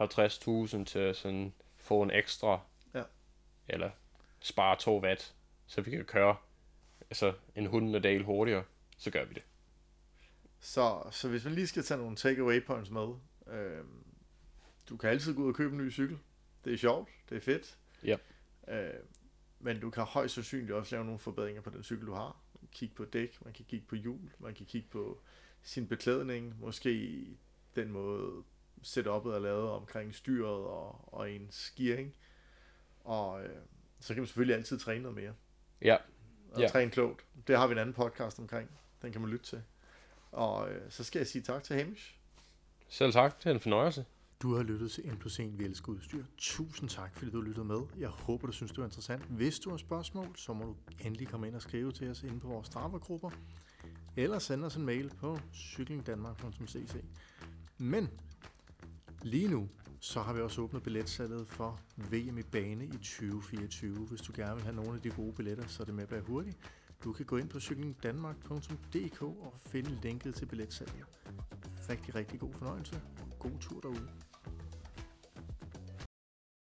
50.000 til sådan få en ekstra,
Ja.
eller spare 2 watt, så vi kan køre altså en hundredel hurtigere, så gør vi det.
Så, så hvis man lige skal tage nogle takeaway points med, øh, du kan altid gå ud og købe en ny cykel. Det er sjovt, det er fedt.
Ja.
Øh, men du kan højst sandsynligt også lave nogle forbedringer på den cykel, du har. Man kan kigge på dæk, man kan kigge på hjul, man kan kigge på sin beklædning, måske den måde setup'et er lavet omkring styret og, og ens gearing. Og øh, så kan man selvfølgelig altid træne noget mere.
Ja,
Og
Ja.
træne klogt. Det har vi en anden podcast omkring. Den kan man lytte til. Og øh, så skal jeg sige tak til Hamish.
selv tak. Det er en fornøjelse.
Du har lyttet til En plus 1 Vi elsker udstyr. Tusind tak, fordi du har lyttet med. Jeg håber, du synes, det var interessant. Hvis du har spørgsmål, så må du endelig komme ind og skrive til os inde på vores Strava-grupper. eller send os en mail på cyklingdanmark.cc. Men lige nu, så har vi også åbnet billetsalget for VM i bane i 2024. Hvis du gerne vil have nogle af de gode billetter, så er det med at være hurtigt. Du kan gå ind på cyklingdanmark.dk og finde linket til billetsalget. Rigtig, rigtig god fornøjelse. God tur derude.